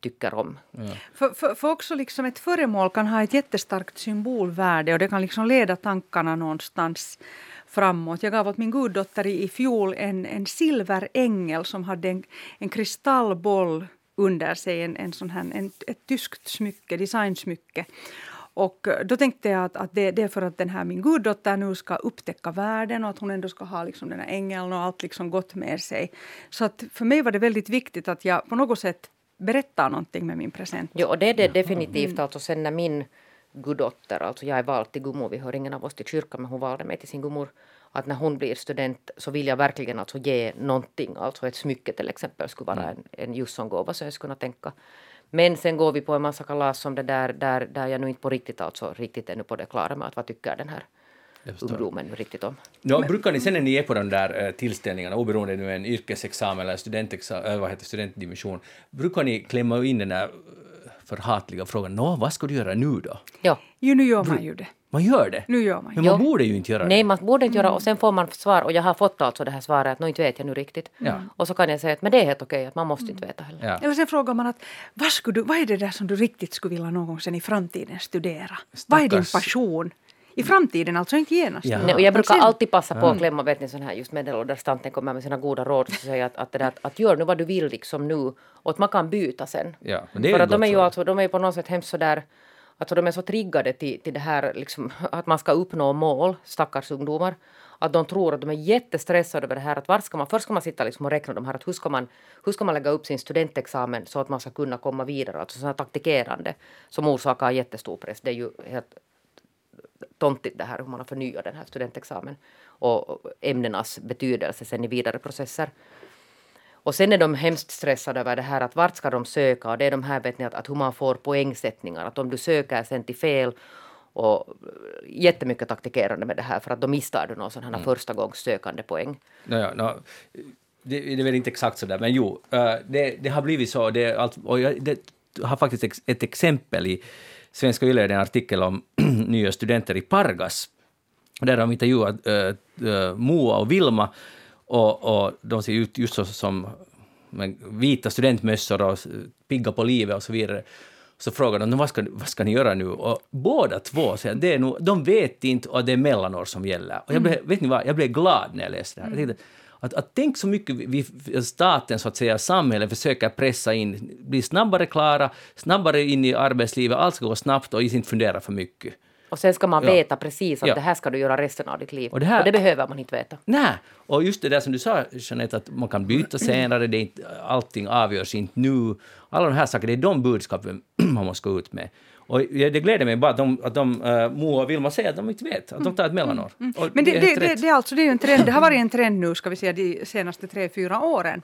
tycker om. Ja. För, för, för, också liksom ett föremål kan ha ett jättestarkt symbolvärde och det kan liksom leda tankarna någonstans framåt. Jag gav åt min guddotter i, i fjol en, en silverängel som hade en, en kristallboll under sig, en, en sån här, en, ett tyskt smycke, designsmycke. Och då tänkte jag att, att det, det, är för att den här min guddotter nu ska upptäcka världen och att hon ändå ska ha liksom den här ängeln och allt liksom gott med sig. Så att för mig var det väldigt viktigt att jag på något sätt berättar någonting med min present. Jo, och det är det definitivt. Alltså sen när min guddotter, alltså jag är vald till gummor, vi hör ingen av oss till kyrkan, men hon valde mig till sin gummor. Att när hon blir student så vill jag verkligen alltså ge någonting, alltså ett smycke till exempel skulle vara mm. en, en just sån gåva så jag skulle kunna tänka. Men sen går vi på en massa kalas som det där, där, där jag nu inte på riktigt alltså riktigt ännu på det klara med att vad tycker den här ungdomen riktigt om. No, Men, brukar ni sen när ni är på de där uh, tillställningarna, oberoende nu en yrkesexamen eller studentexamen, äh, vad heter studentdimension, brukar ni klämma in den där förhatliga frågan Nå, vad ska du göra nu då? Ja. Jo, nu gör man ju det. Man gör det? Nu gör man. Men man jo. borde ju inte göra det. Nej, man borde inte mm. göra och sen får man svar och jag har fått alltså det här svaret att nu inte vet jag nu riktigt. Ja. Och så kan jag säga att men det är helt okej att man måste mm. inte veta heller. Ja. Eller sen frågar man att vad, skulle du, vad är det där som du riktigt skulle vilja någon gång sen i framtiden studera? Stackars. Vad är din passion? I framtiden, alltså inte genast. Ja. Nej, och jag brukar alltid passa på att klämma, vet ni, sån här just medelålders tanten kommer med sina goda råd och säger att, att, det där, att, att gör nu vad du vill liksom nu och att man kan byta sen. Ja, men det är För att de gott är ju alltså, de är på något sätt hemskt sådär Alltså de är så triggade till, till det här liksom, att man ska uppnå mål, stackars ungdomar. Att de tror att de är jättestressade över det här. Att var ska man, först ska man sitta liksom och räkna de här, att hur ska, man, hur ska man lägga upp sin studentexamen så att man ska kunna komma vidare. Alltså sådana taktikerande som orsakar jättestor press. Det är ju helt tomtigt det här hur man har förnyat den här studentexamen och ämnenas betydelse sen i vidare processer. Och sen är de hemskt stressade över det här att vart ska de söka och det är de här vet ni att, att hur man får poängsättningar att om du söker sen till fel och jättemycket taktikerande med det här för att då misstar du någon sån här första gångs sökande poäng. Nåja, nå, det, det är väl inte exakt så där, men jo, eh, det, det har blivit så. Det, allt, och jag det har faktiskt ett exempel i Svenska Yle, en artikel om nya studenter i Pargas. Där de intervjuat uh, Moa och Vilma och, och de ser ut just så som med vita studentmössor och pigga på livet och så vidare. Så frågar de vad ska, vad ska ni göra nu? Och båda två säger det är nog, de vet inte och det är mellanår som gäller. Och jag blev, vet ni vad, jag blev glad när jag läste det här. Tänkte, att, att tänk så mycket vi- staten, så att säga, samhället försöker pressa in, bli snabbare klara, snabbare in i arbetslivet, allt ska gå snabbt och inte fundera för mycket. Och sen ska man Ja. veta precis att Ja. det här ska du göra resten av ditt liv. Och det här- och det behöver man inte veta. Nej, och just det där som du sa Jeanette, att man kan byta senare, det är inte, allting avgörs inte nu. Alla de här sakerna, det är de budskapen man måste gå ut med. Och det gläder mig bara att de, att de uh, Moa och Vilma säger att de inte vet, att de tar ett mellanår. Och Men det, det, det, det, alltså, det är ju en trend, det har varit en trend nu ska vi säga de senaste tre, fyra åren.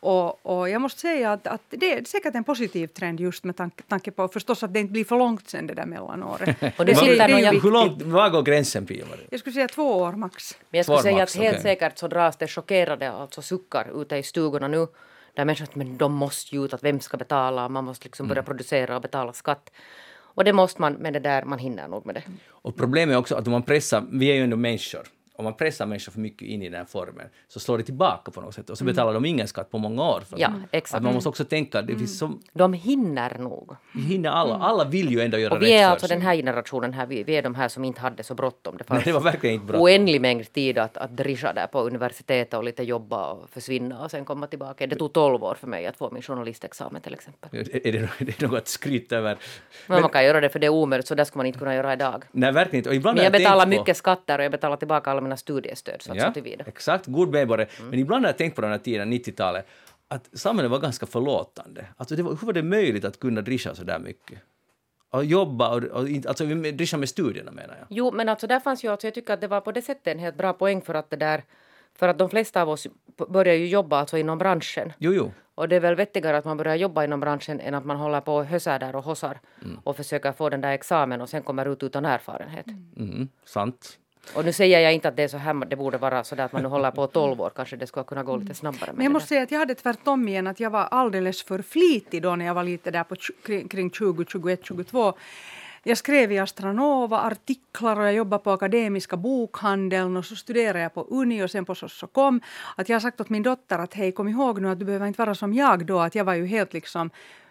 Och, och jag måste säga att, att det är säkert en positiv trend just med tanke, tanke på förstås att det inte blir för långt sen det där mellanåret. Och det det, det jävla- Hur långt, var går gränsen Pia-Maria? Jag skulle säga två år max. Men jag skulle säga att Svarmax, helt okej. säkert så dras det chockerade alltså suckar ute i stugorna nu. Där människor att men de måste ju ut, att vem ska betala? Man måste liksom Mm. börja producera och betala skatt. Och det måste man, men det där, man hinner nog med det. Och problemet är också att om man pressar, vi är ju ändå människor, om man pressar människor för mycket in i den här formen så slår det tillbaka på något sätt och så betalar de ingen skatt på många år. Ja, exakt. Att man måste också tänka, det finns så, De hinner nog. hinner alla, alla vill ju ändå göra Och vi rätt är för alltså sig. den här generationen här, vi, vi är de här som inte hade så bråttom. Det Nej, fanns det var verkligen inte bra. oändlig mängd tid att, att drischa där på universitetet och lite jobba och försvinna och sen komma tillbaka. Det tog 12 år för mig att få min journalistexamen till exempel. Är är det, är det något att skryta över? Men man kan göra det för det är omöjligt så det ska man inte kunna göra idag. Nej, verkligen inte. Och ibland Men jag betalar tänkt på- mycket skatter och jag betalar tillbaka alla mina studiestöd så att så tillvida. exakt. God medborgare. Mm. Men ibland har jag tänkt på den här tiden, 90-talet, att samhället var ganska förlåtande. Alltså det var, hur var det möjligt att kunna drischa så där mycket? Och jobba och, och alltså drischa med studierna menar jag. Jo, men alltså där fanns ju alltså, jag tycker att det var på det sättet en helt bra poäng för att det där, för att de flesta av oss börjar ju jobba alltså inom branschen. Jo, jo. Och det är väl vettigare att man börjar jobba inom branschen än att man håller på och hösar där och hossar Mm. och försöker få den där examen och sen kommer ut utan erfarenhet. Mm, sant. Och nu säger jag inte att det är så här, det borde vara så där att man nu håller på 12 år, kanske det skulle kunna gå lite snabbare. Men jag måste säga att jag hade tvärtom igen, att jag var alldeles för flitig då när jag var lite där på kring, kring 20, 21, 22. Jag skrev i Astranova artiklar och jag jobbade på Akademiska bokhandeln och så studerade jag på Uni och sen på Sossokom. Att jag har sagt åt min dotter att hej kom ihåg nu att du behöver inte vara som jag då, att jag var ju helt liksom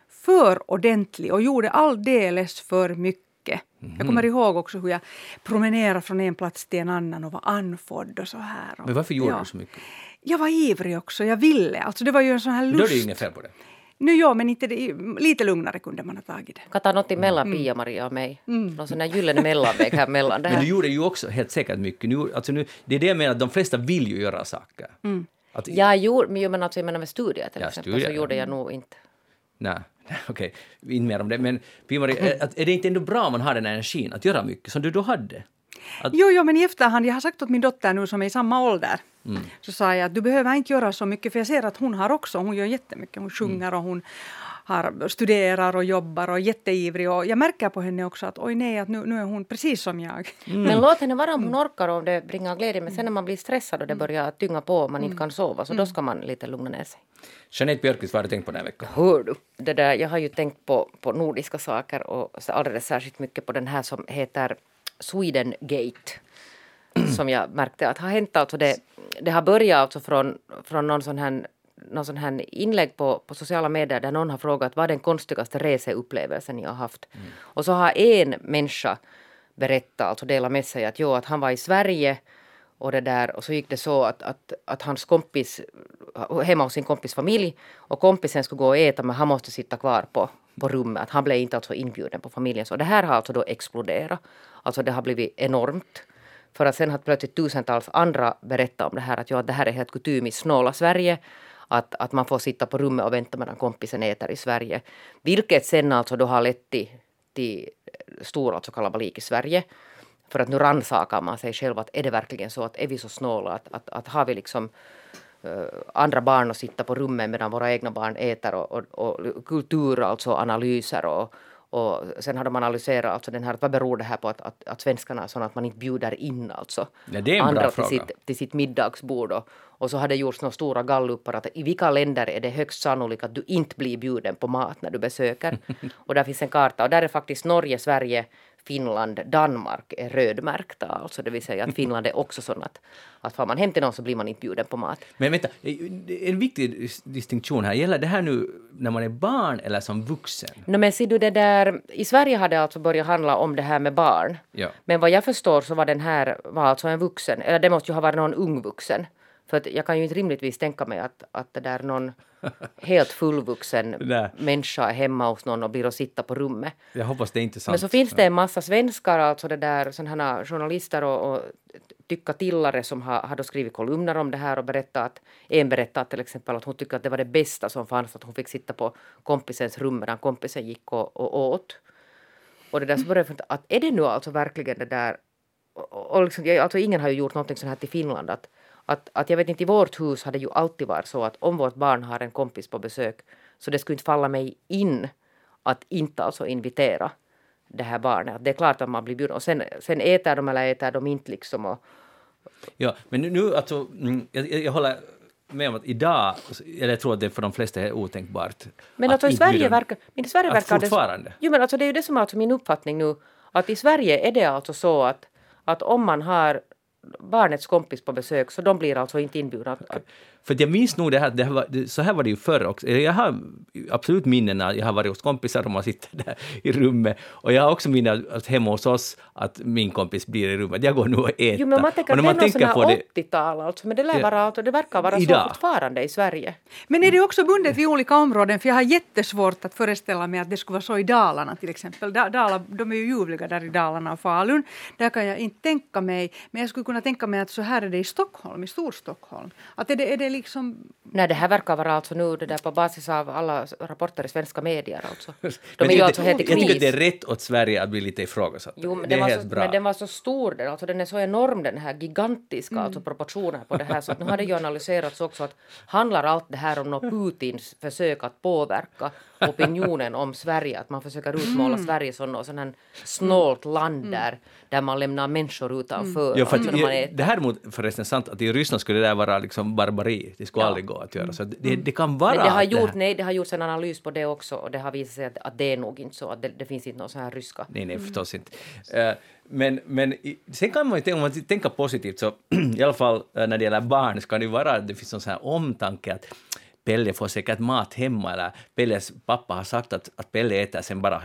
för ordentlig och gjorde alldeles för mycket. Jag kommer ihåg också hur jag promenerade från en plats till en annan och var andfådd och så här. Och, Men varför gjorde ja. du så mycket? Jag var ivrig också, jag ville. Alltså det var ju en sån här Då är lust. det ju inget fel på det. Nu ja, men inte det, lite lugnare kunde man ha tagit det. Kan ta något Mm. emellan Pia-Maria och mig. Någon sån där gyllene mellanväg här mellan det Men här. du gjorde ju också helt säkert mycket. Nu, alltså nu, det är det jag menar, att de flesta vill ju göra saker. Mm. Att, Jag gjorde, men, jo, men alltså, jag menar med studier till Ja, exempel studier, så gjorde jag nog inte. Nej, okej, inte mer om det. Men är, är det inte ändå bra om man har den här energin att göra mycket som du då hade? Att- Jo, jo, men i efterhand, jag har sagt åt min dotter nu som är i samma ålder, Mm. så sa jag att du behöver inte göra så mycket, för jag ser att hon har också, hon gör jättemycket, hon sjunger och hon har, studerar och jobbar och är jätteivrig och jag märker på henne också att oj nej, att nu, nu är hon precis som jag. Mm. Men låt henne vara om hon orkar och om det bringar glädje. Men sen när man blir stressad och det börjar tynga på och man inte kan sova så då ska man lite lugna ner sig. Jeanette Björkqvist, vad har du tänkt på den här veckan? Hör du? Det där, jag har ju tänkt på, på nordiska saker och alldeles särskilt mycket på den här som heter Sweden Gate. som jag märkte att har hänt alltså det, det har börjat alltså från, från någon sån här någon sån här inlägg på, på sociala medier där någon har frågat vad är den konstigaste reseupplevelsen ni har haft. Och så har en människa berätta, alltså dela med sig att jo, att han var i Sverige och det där och så gick det så att, att, att hans kompis, hemma hos sin kompis familj och kompisen skulle gå och äta men han måste sitta kvar på, på rummet. Att han blev inte alltså inbjuden på familjen. Så det här har alltså då exploderat. Alltså det har blivit enormt. För att sen har plötsligt tusentals andra berättat om det här att, ja, att det här är helt kutym i snåla Sverige. Att, att man får sitta på rummet och vänta medan kompisen äter i Sverige. Vilket sen alltså då har lett till, till stor alltså kalabalik i Sverige. För att nu rannsakar man sig själv att är det verkligen så att är vi så snåla att, att, att har vi liksom uh, andra barn att sitta på rummet medan våra egna barn äter och, och, och kultur, alltså analyser och, och sen har de analyserat alltså den här, vad beror det här på att, att, att svenskarna är sådana att man inte bjuder in alltså Ja, andra till sitt, till sitt middagsbord. Och, och så har det gjorts några stora gallupar att i vilka länder är det högst sannolikt att du inte blir bjuden på mat när du besöker. och där finns en karta och där är faktiskt Norge, Sverige, Finland, Danmark är rödmärkta. Alltså det vill säga att Finland är också sån att, att far man hem till någon så blir man inte bjuden på mat. Men vänta, en viktig distinktion här. Gäller det här nu när man är barn eller som vuxen? No, men ser du det där, i Sverige har det alltså börjat handla om det här med barn. Ja. Men vad jag förstår så var den här var alltså en vuxen, eller det måste ju ha varit någon ung vuxen. För att jag kan ju inte rimligtvis tänka mig att, att det där någon helt fullvuxen Nej. människa hemma hos någon och blir och sitta på rummet. Jag hoppas det är inte sant. Men så finns det en massa svenskar, alltså det där sådana journalister och, och tycka-tillare som har, har skrivit kolumner om det här och berättat att en berättar till exempel att hon tycker att det var det bästa som fanns att hon fick sitta på kompisens rum medan kompisen gick och, och åt. Och det där så började jag att är det nu alltså verkligen det där och, och liksom, alltså ingen har ju gjort någonting sånt här till Finland att, att, att jag vet inte i vårt hus har det ju alltid varit så att om vårt barn har en kompis på besök så det skulle inte falla mig in att inte alltså invitera det här barnet. Att Det är klart att man blir bjuden och sen, sen äter de eller äter de inte liksom och, Ja, men nu, alltså, mm, jag, jag håller med om att idag, eller jag tror att det för de flesta är otänkbart. Men att alltså i Sverige verkar, men i Sverige verkar fortfarande? det... Jo men alltså det är ju det som är alltså min uppfattning nu. Att i Sverige är det alltså så att, att om man har barnets kompis på besök så de blir alltså inte inbjudna. För jag minns nog det här, det här var, så här var det ju förr också. Jag har absolut minnen när jag har varit hos kompisar och man sitter där i rummet. Och jag har också minnen att hemma hos oss att min kompis blir i rummet. Jag går nu och äter. Jo men man tänker och att när det är man tänker på här det, 80-tal alltså. Men det, lär vara, alltså, det verkar vara Idag. så fortfarande i Sverige. Men är det också bundet vid olika områden? För jag har jättesvårt att föreställa mig att det skulle vara så i Dalarna till exempel. Da, Dala, de är ju ljuvliga där i Dalarna och Falun. Där kan jag inte tänka mig. Men jag skulle kunna tänka mig att så här är det i Stockholm, i Storstockholm. Att är det, är det liksom... Nej, det här verkar vara alltså nu det där på basis av alla rapporter i svenska medier alltså. De Men är ju det- alltså helt i Jag tycker det är kris. rätt åt Sverige att bli lite ifrågasatt. Jo, men det den, är helt så, bra. men den var så stor, den, alltså den är så enorm den här gigantiska alltså proportioner på det här så att nu har det ju analyserats också att handlar allt det här om något Putins försök att påverka opinionen om Sverige, att man försöker utmåla Sverige som något sån här snålt land där, där man lämnar människor utanför. Ja, för alltså att, i- äter. det här är förresten sant att i Ryssland skulle det där vara liksom barbari. Det skulle Ja. aldrig gå att göra. Så det, det kan vara Men det har, gjort, här- nej, det har gjorts en analys på det också och det har visat sig att, att det är nog inte så, att det, det finns inte någon så här ryska Nej, nej, förstås inte. Eh, men, men sen kan man ju tänka, om man tänker positivt så i alla fall eh, när det gäller barn så kan det vara att det finns någon sån här omtanke att Pelle får säkert mat hemma eller Pelles pappa har sagt att, att Pelle äter sen bara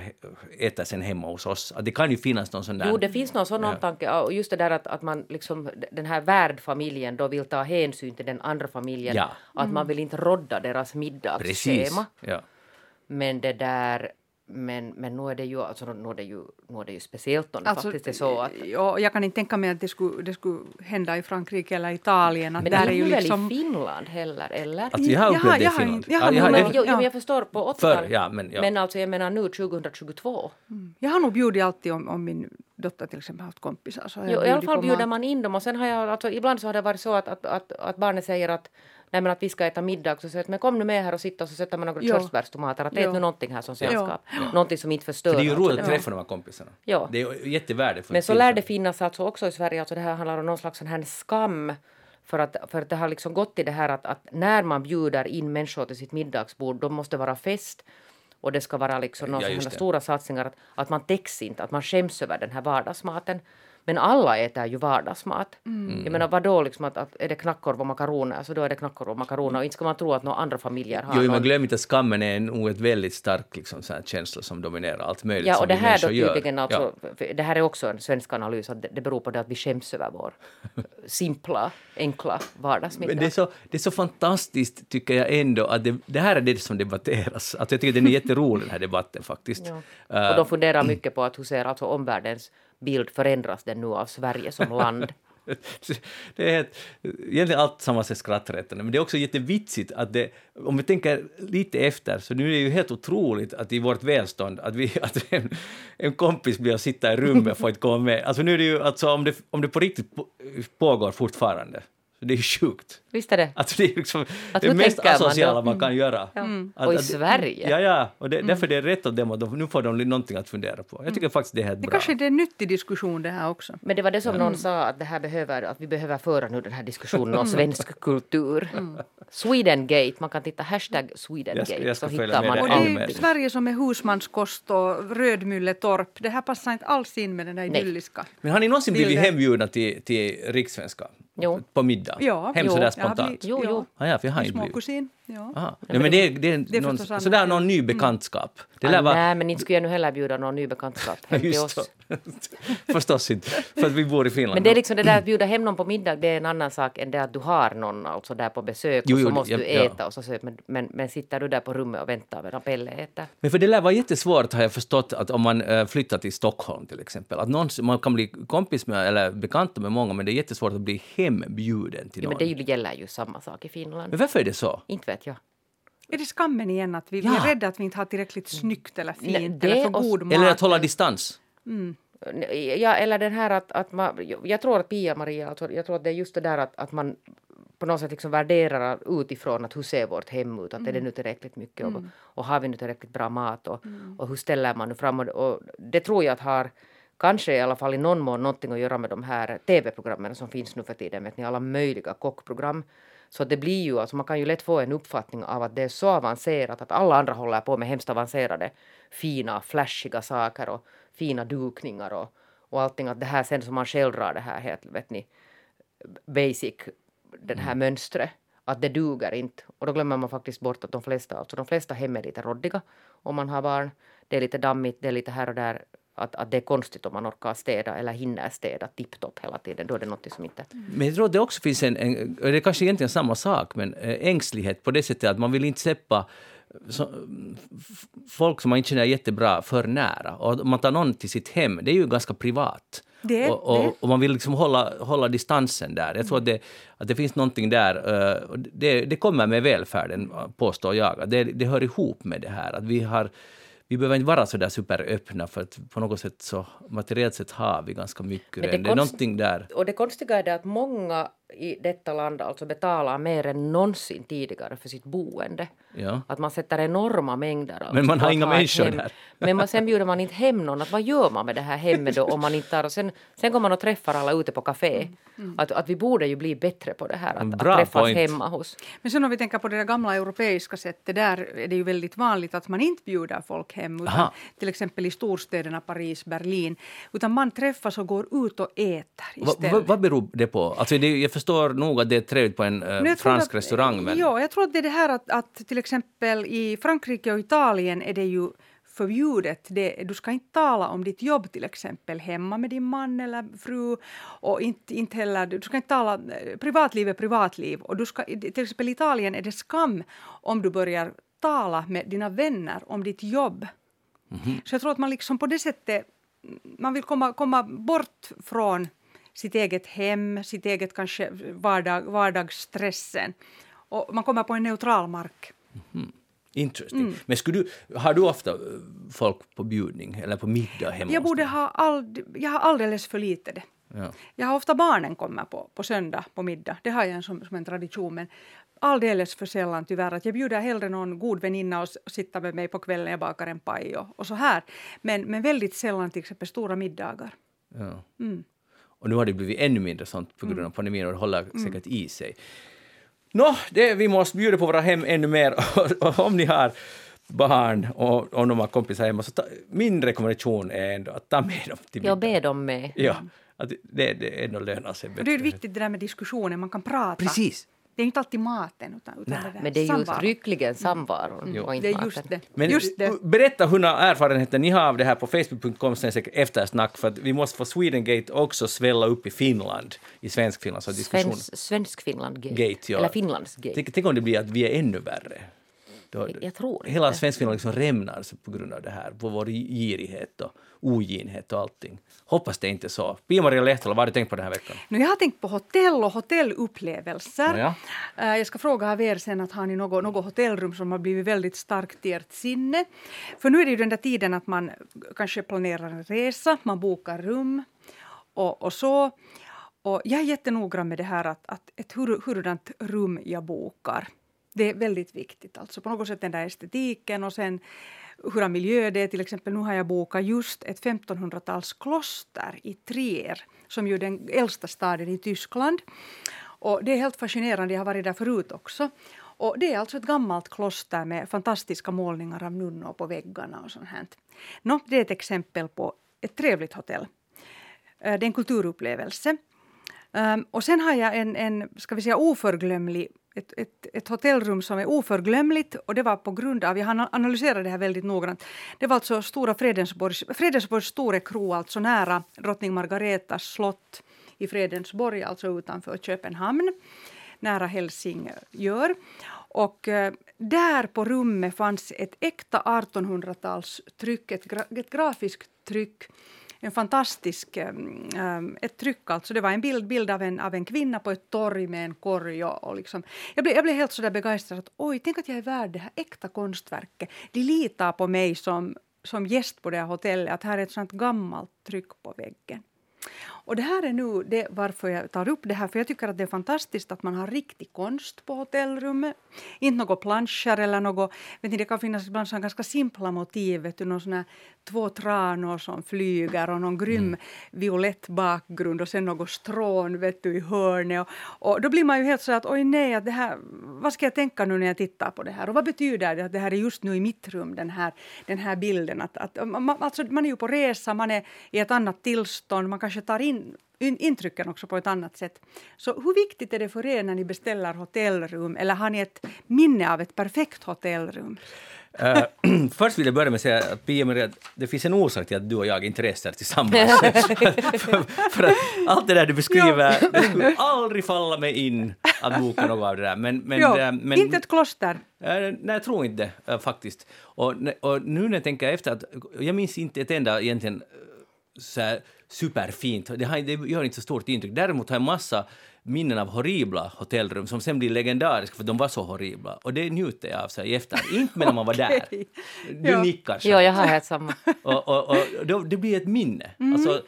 äter sen hemma hos oss. Att det kan ju finnas någon sån där... Jo, det finns någon sån omtanke. Och just det där att, att man liksom, den här värdfamiljen då vill ta hänsyn till den andra familjen. Ja. Att man vill inte rodda deras Precis. middagsschema. Ja. Men det där, men, men nu är det ju, alltså, nu är det ju, nu är det ju speciellt om det Alltså, faktiskt är så att ja, jag kan inte tänka mig att det skulle, det skulle hända i Frankrike eller Italien. Att men där det är ju väl liksom... i Finland heller, eller? Alltså jag har Jaha, upplevt det i jag har Finland. jag har Ja, nog- det- men, jo, jo, jag förstår på 80 Förr, ja, men ja. Men alltså jag menar nu 2022. Jag har nog bjudit alltid om, om min dotter till exempel haft kompisar. Så Jo, I alla fall bjuder man in dem och sen har jag, alltså, ibland så har det varit så att, att, att, att barnet säger att Nej men att vi ska äta middag så säger att men kom nu med här och sitta och så sätter man några körsbärstomater. Att ät nu någonting här som sällskap. Någonting som inte förstör. För det är ju roligt att träffa de här kompisarna. Ja. Det är jättevärdefullt. Men så lär det finnas alltså också i Sverige, alltså det här handlar om någon slags sån här skam. För att, för att det har liksom gått till det här att, att när man bjuder in människor till sitt middagsbord, då måste det vara fest. Och det ska vara liksom några Ja, stora satsningar. Att, att man täcks inte, att man skäms över den här vardagsmaten. Men alla äter ju vardagsmat. Mm. Jag menar vadå liksom att, att är det knackorv och makaroner så då är det knackorv och makaroner och inte ska man tro att några andra familjer har Jo, någon men glöm inte att skammen är nog ett väldigt stark liksom, så här, känsla som dominerar allt möjligt Ja, som och det vi här då gör. tydligen Ja. alltså, för det här är också en svensk analys, att det, det beror på det att vi skäms över vår simpla, enkla vardagsmiddag. Men det är, så, det är så fantastiskt, tycker jag ändå, att det, det här är det som debatteras. Alltså, jag tycker den är jätterolig, den här debatten faktiskt. Ja. Eh, Och de funderar mycket på att hur ser alltså omvärldens bild förändras den nu av Sverige som land? det är helt, egentligen allt samma är skrattretande, men det är också jättevitsigt att det, om vi tänker lite efter, så nu är det ju helt otroligt att i vårt välstånd, att, vi, att en, en kompis blir att sitta i rummet får inte komma med. Alltså nu är det ju, alltså om det, om det på riktigt på- pågår fortfarande, det är ju sjukt. Visst är det? Alltså det är liksom Att det mest tänker man asociala man kan göra. Att- Och i att- Sverige? Ja, ja, och det, därför är det rätt av dem att de, nu får de någonting att fundera på. Jag tycker faktiskt det är helt Det bra. kanske är en nyttig diskussion det här också. Men det var det som någon sa att det här behöver, att vi behöver föra nu den här diskussionen om svensk kultur. Swedengate, man kan titta hashtag Jag Swedengate ska- jag ska så hittar man det. Och det är Sverige som är husmanskost och Rödmylletorp. Det här passar inte alls in med den där Nej. idylliska. Men har ni någonsin blivit hembjudna till, till rikssvenska? Jo. På middag? Ja. Hem sådär spontant? Jo, jo. Ah, ja, för jag har inte blivit. Ja. Aha. Nej, men det är, det är, Det är någon, sådär ja. någon ny bekantskap. Det Ah, vara... Nej, men inte skulle jag nu heller bjuda någon ny bekantskap hem till oss. Förstås inte, för att vi bor i Finland. Men det är liksom det där att bjuda hem någon på middag, det är en annan sak än det att du har någon alltså där på besök Jo, och så jo, måste ja, du ja. äta och så, så men, men, men sitter du där på rummet och väntar medan Pelle äter? Men för det lär vara jättesvårt har jag förstått att om man äh, flyttar till Stockholm till exempel, att någon, man kan bli kompis med eller bekanta med många men det är jättesvårt att bli hembjuden till Ja, någon. men det gäller ju samma sak i Finland. Men varför är det så? Inte vet jag. Är det skammen igen att vi, vi Ja. är rädda att vi inte har tillräckligt snyggt eller fint Nej, det eller för god mat? Eller att hålla distans? Ja, eller den här att, att man, jag tror att Pia-Maria, alltså, jag tror att det är just det där att, att man på något sätt liksom värderar utifrån att hur ser vårt hem ut, att är det nu tillräckligt mycket och, och har vi nu tillräckligt bra mat och, och hur ställer man nu fram och, och det tror jag att har kanske i alla fall i någon mån någonting att göra med de här tv-programmen som finns nu för tiden, vet ni, alla möjliga kockprogram. Så att det blir ju, alltså man kan ju lätt få en uppfattning av att det är så avancerat att alla andra håller på med hemskt avancerade, fina, flashiga saker och fina dukningar och, och allting. Att det här sen som man själv drar det här helt, vet ni, basic, den här mönstret, att det duger inte. Och då glömmer man faktiskt bort att de flesta, alltså de flesta hem är lite råddiga om man har barn. Det är lite dammigt, det är lite här och där. Att, att det är konstigt om man orkar städa eller hinner städa tipptopp hela tiden. Då är det något som inte... Men jag tror att det också finns en, en det är kanske egentligen samma sak, men eh, ängslighet på det sättet att man vill inte släppa så, f- folk som man inte känner jättebra för nära. Och om man tar någon till sitt hem, det är ju ganska privat. Det och, det. och, och man vill liksom hålla, hålla distansen där. Jag tror att det, att det finns någonting där. eh, det, det kommer med välfärden, påstår jag. Det, det hör ihop med det här. Att vi har vi behöver inte vara så där superöppna för att på något sätt så materiellt sett har vi ganska mycket. Men det. Det är någonting där. Och det konstiga är det att många i detta land alltså betalar mer än någonsin tidigare för sitt boende. Ja. Att man sätter enorma mängder. Alltså Men man har inga människor hem. där. Men man, sen bjuder man inte hem någon. Att vad gör man med det här hemmet då om man inte tar och sen, sen går man och träffar alla ute på café. Att, att vi borde ju bli bättre på det här. Att, Bra att träffas point. hemma hos. Men sen om vi tänker på det där gamla europeiska sättet, där är det ju väldigt vanligt att man inte bjuder folk hem, utan Aha. till exempel i storstäderna Paris, Berlin, utan man träffas och går ut och äter Va, istället. va, vad beror det på? Alltså det, jag förstår nog att det är trevligt på en eh, tror fransk att- restaurang, men... Ja, jag tror att det är det här att, att till exempel i Frankrike och Italien är det ju förbjudet. Det, du ska inte tala om ditt jobb till exempel hemma med din man eller fru. Och inte, inte heller, du ska inte tala... Privatliv är privatliv. Och du ska, till exempel i Italien är det skam om du börjar tala med dina vänner om ditt jobb. Så jag tror att man liksom på det sättet man vill komma, komma bort från sitt eget hem, sitt eget kanske vardag, vardagsstressen. Och man kommer på en neutral mark. Interesting. Mm. Men skulle du, har du ofta eh, folk på bjudning eller på middag hemma Jag, borde ha ald, jag har alldeles för lite det. Ja. Jag har ofta barnen kommer på, på söndag på middag. Det har jag en som, som en tradition. Men alldeles för sällan tyvärr. Att jag bjuder hellre någon god väninna och sitta med mig på kvällen. Jag bakar en paj och, och så här. Men, men väldigt sällan till exempel stora middagar. Ja. Mm. Och nu har det blivit ännu mindre sånt på grund av pandemin och det håller säkert i sig. Nå, det, vi måste bjuda på våra hem ännu mer. Och om ni har barn och om de har kompisar hemma, så ta, min rekommendation är ändå att ta med dem till Jag middag. ber dem med. Ja, Att det, det ändå lönar sig bättre. Det är viktigt det där med diskussionen, man kan prata. Precis. Det är inte alltid maten utan, utan det där Men det är ju samvaron. uttryckligen samvaron och inte Det är maten. just det. Men just det. berätta hur erfarenheter ni har av det här på facebook.com eftersnack för att vi måste få Swedengate också svälla upp i Finland, i svensk Finland, så diskussion. Svensk, svensk Finland-gate. Gate, ja. Eller Finlands-gate. Tänk, tänk om det blir att vi är ännu värre. Då, Jag tror hela inte. Svenskfinland liksom rämnar på grund av det här, på vår girighet och oginhet och allting. Hoppas det inte är så. Pia-Maria Lehtola, vad har du tänkt på den här veckan? Nu, jag har tänkt på hotell och hotellupplevelser. Nåja. Eh, Jag ska fråga av er sen att har ni något, något hotellrum som har blivit väldigt starkt i ert sinne? För nu är det ju den där tiden att man kanske planerar en resa, man bokar rum och, och så. Och jag är jättenoggrann med det här att, att ett hur, hurdant rum jag bokar. Det är väldigt viktigt. Alltså på något sätt den där estetiken och sen hurdan miljö det är. Till exempel nu har jag bokat just ett 1500-talskloster i Trier som ju är den äldsta staden i Tyskland. Och det är helt fascinerande, jag har varit där förut också. Och det är alltså ett gammalt kloster med fantastiska målningar av nunnor på väggarna och sånt här. Nå, det är ett exempel på ett trevligt hotell. Eh, det är en kulturupplevelse. Ehm, och sen har jag en, en ska vi säga, oförglömlig ett, ett, ett hotellrum som är oförglömligt och det var på grund av, jag har analyserat det här väldigt noggrant, det var alltså Stora Fredensborgs, Fredensborgs Store Kro, alltså nära drottning Margaretas slott i Fredensborg, alltså utanför Köpenhamn, nära Helsingör. Och eh, där på rummet fanns ett äkta 1800-talstryck, ett, gra, ett grafiskt tryck en fantastisk um, ett tryck. Alltså det var en bild, bild av, en, av en kvinna på ett torg med en korg. Och, och liksom. jag, blev, jag blev helt sådär begeistrad. Att, Oj, tänk att jag är värd det här äkta konstverket. De litar på mig som, som gäst på det här hotellet. Att här är ett sånt gammalt tryck på väggen. Och det här är nu det varför jag tar upp det här, för jag tycker att det är fantastiskt att man har riktig konst på hotellrummet. Inte något planscher eller något, vet ni, det kan finnas ibland sådana ganska simpla motiv, vet du, någon sån här, två tranor som flyger och någon grym mm. violett bakgrund och sen något strån vet du, i hörnet. Och, och då blir man ju helt så att oj nej, att det här, vad ska jag tänka nu när jag tittar på det här? Och vad betyder det att det här är just nu i mitt rum, den här, den här bilden? Att, att, man, alltså, man är ju på resa, man är i ett annat tillstånd, man kanske tar in in, intrycken också på ett annat sätt. Så hur viktigt är det för er när ni beställer hotellrum eller har ni ett minne av ett perfekt hotellrum? Uh, först vill jag börja med att säga att Pia Maria, det finns en orsak till att du och jag inte reser tillsammans. för, för att allt det där du beskriver, det skulle aldrig falla mig in att boka något av det där. Men, men, jo, äh, men, inte ett kloster. Äh, nej, jag tror inte äh, faktiskt. Och, och nu när jag tänker efter, att jag minns inte ett enda egentligen så här, superfint. Det, har, det gör inte så stort intryck. Däremot har jag massa minnen av horribla hotellrum som sen blir legendariska för de var så horribla. Och det njuter jag av så i efterhand. Inte medan man var där. Du Ja. nickar. Jo, jag har helt samma. Och, och, och det blir ett minne. Alltså,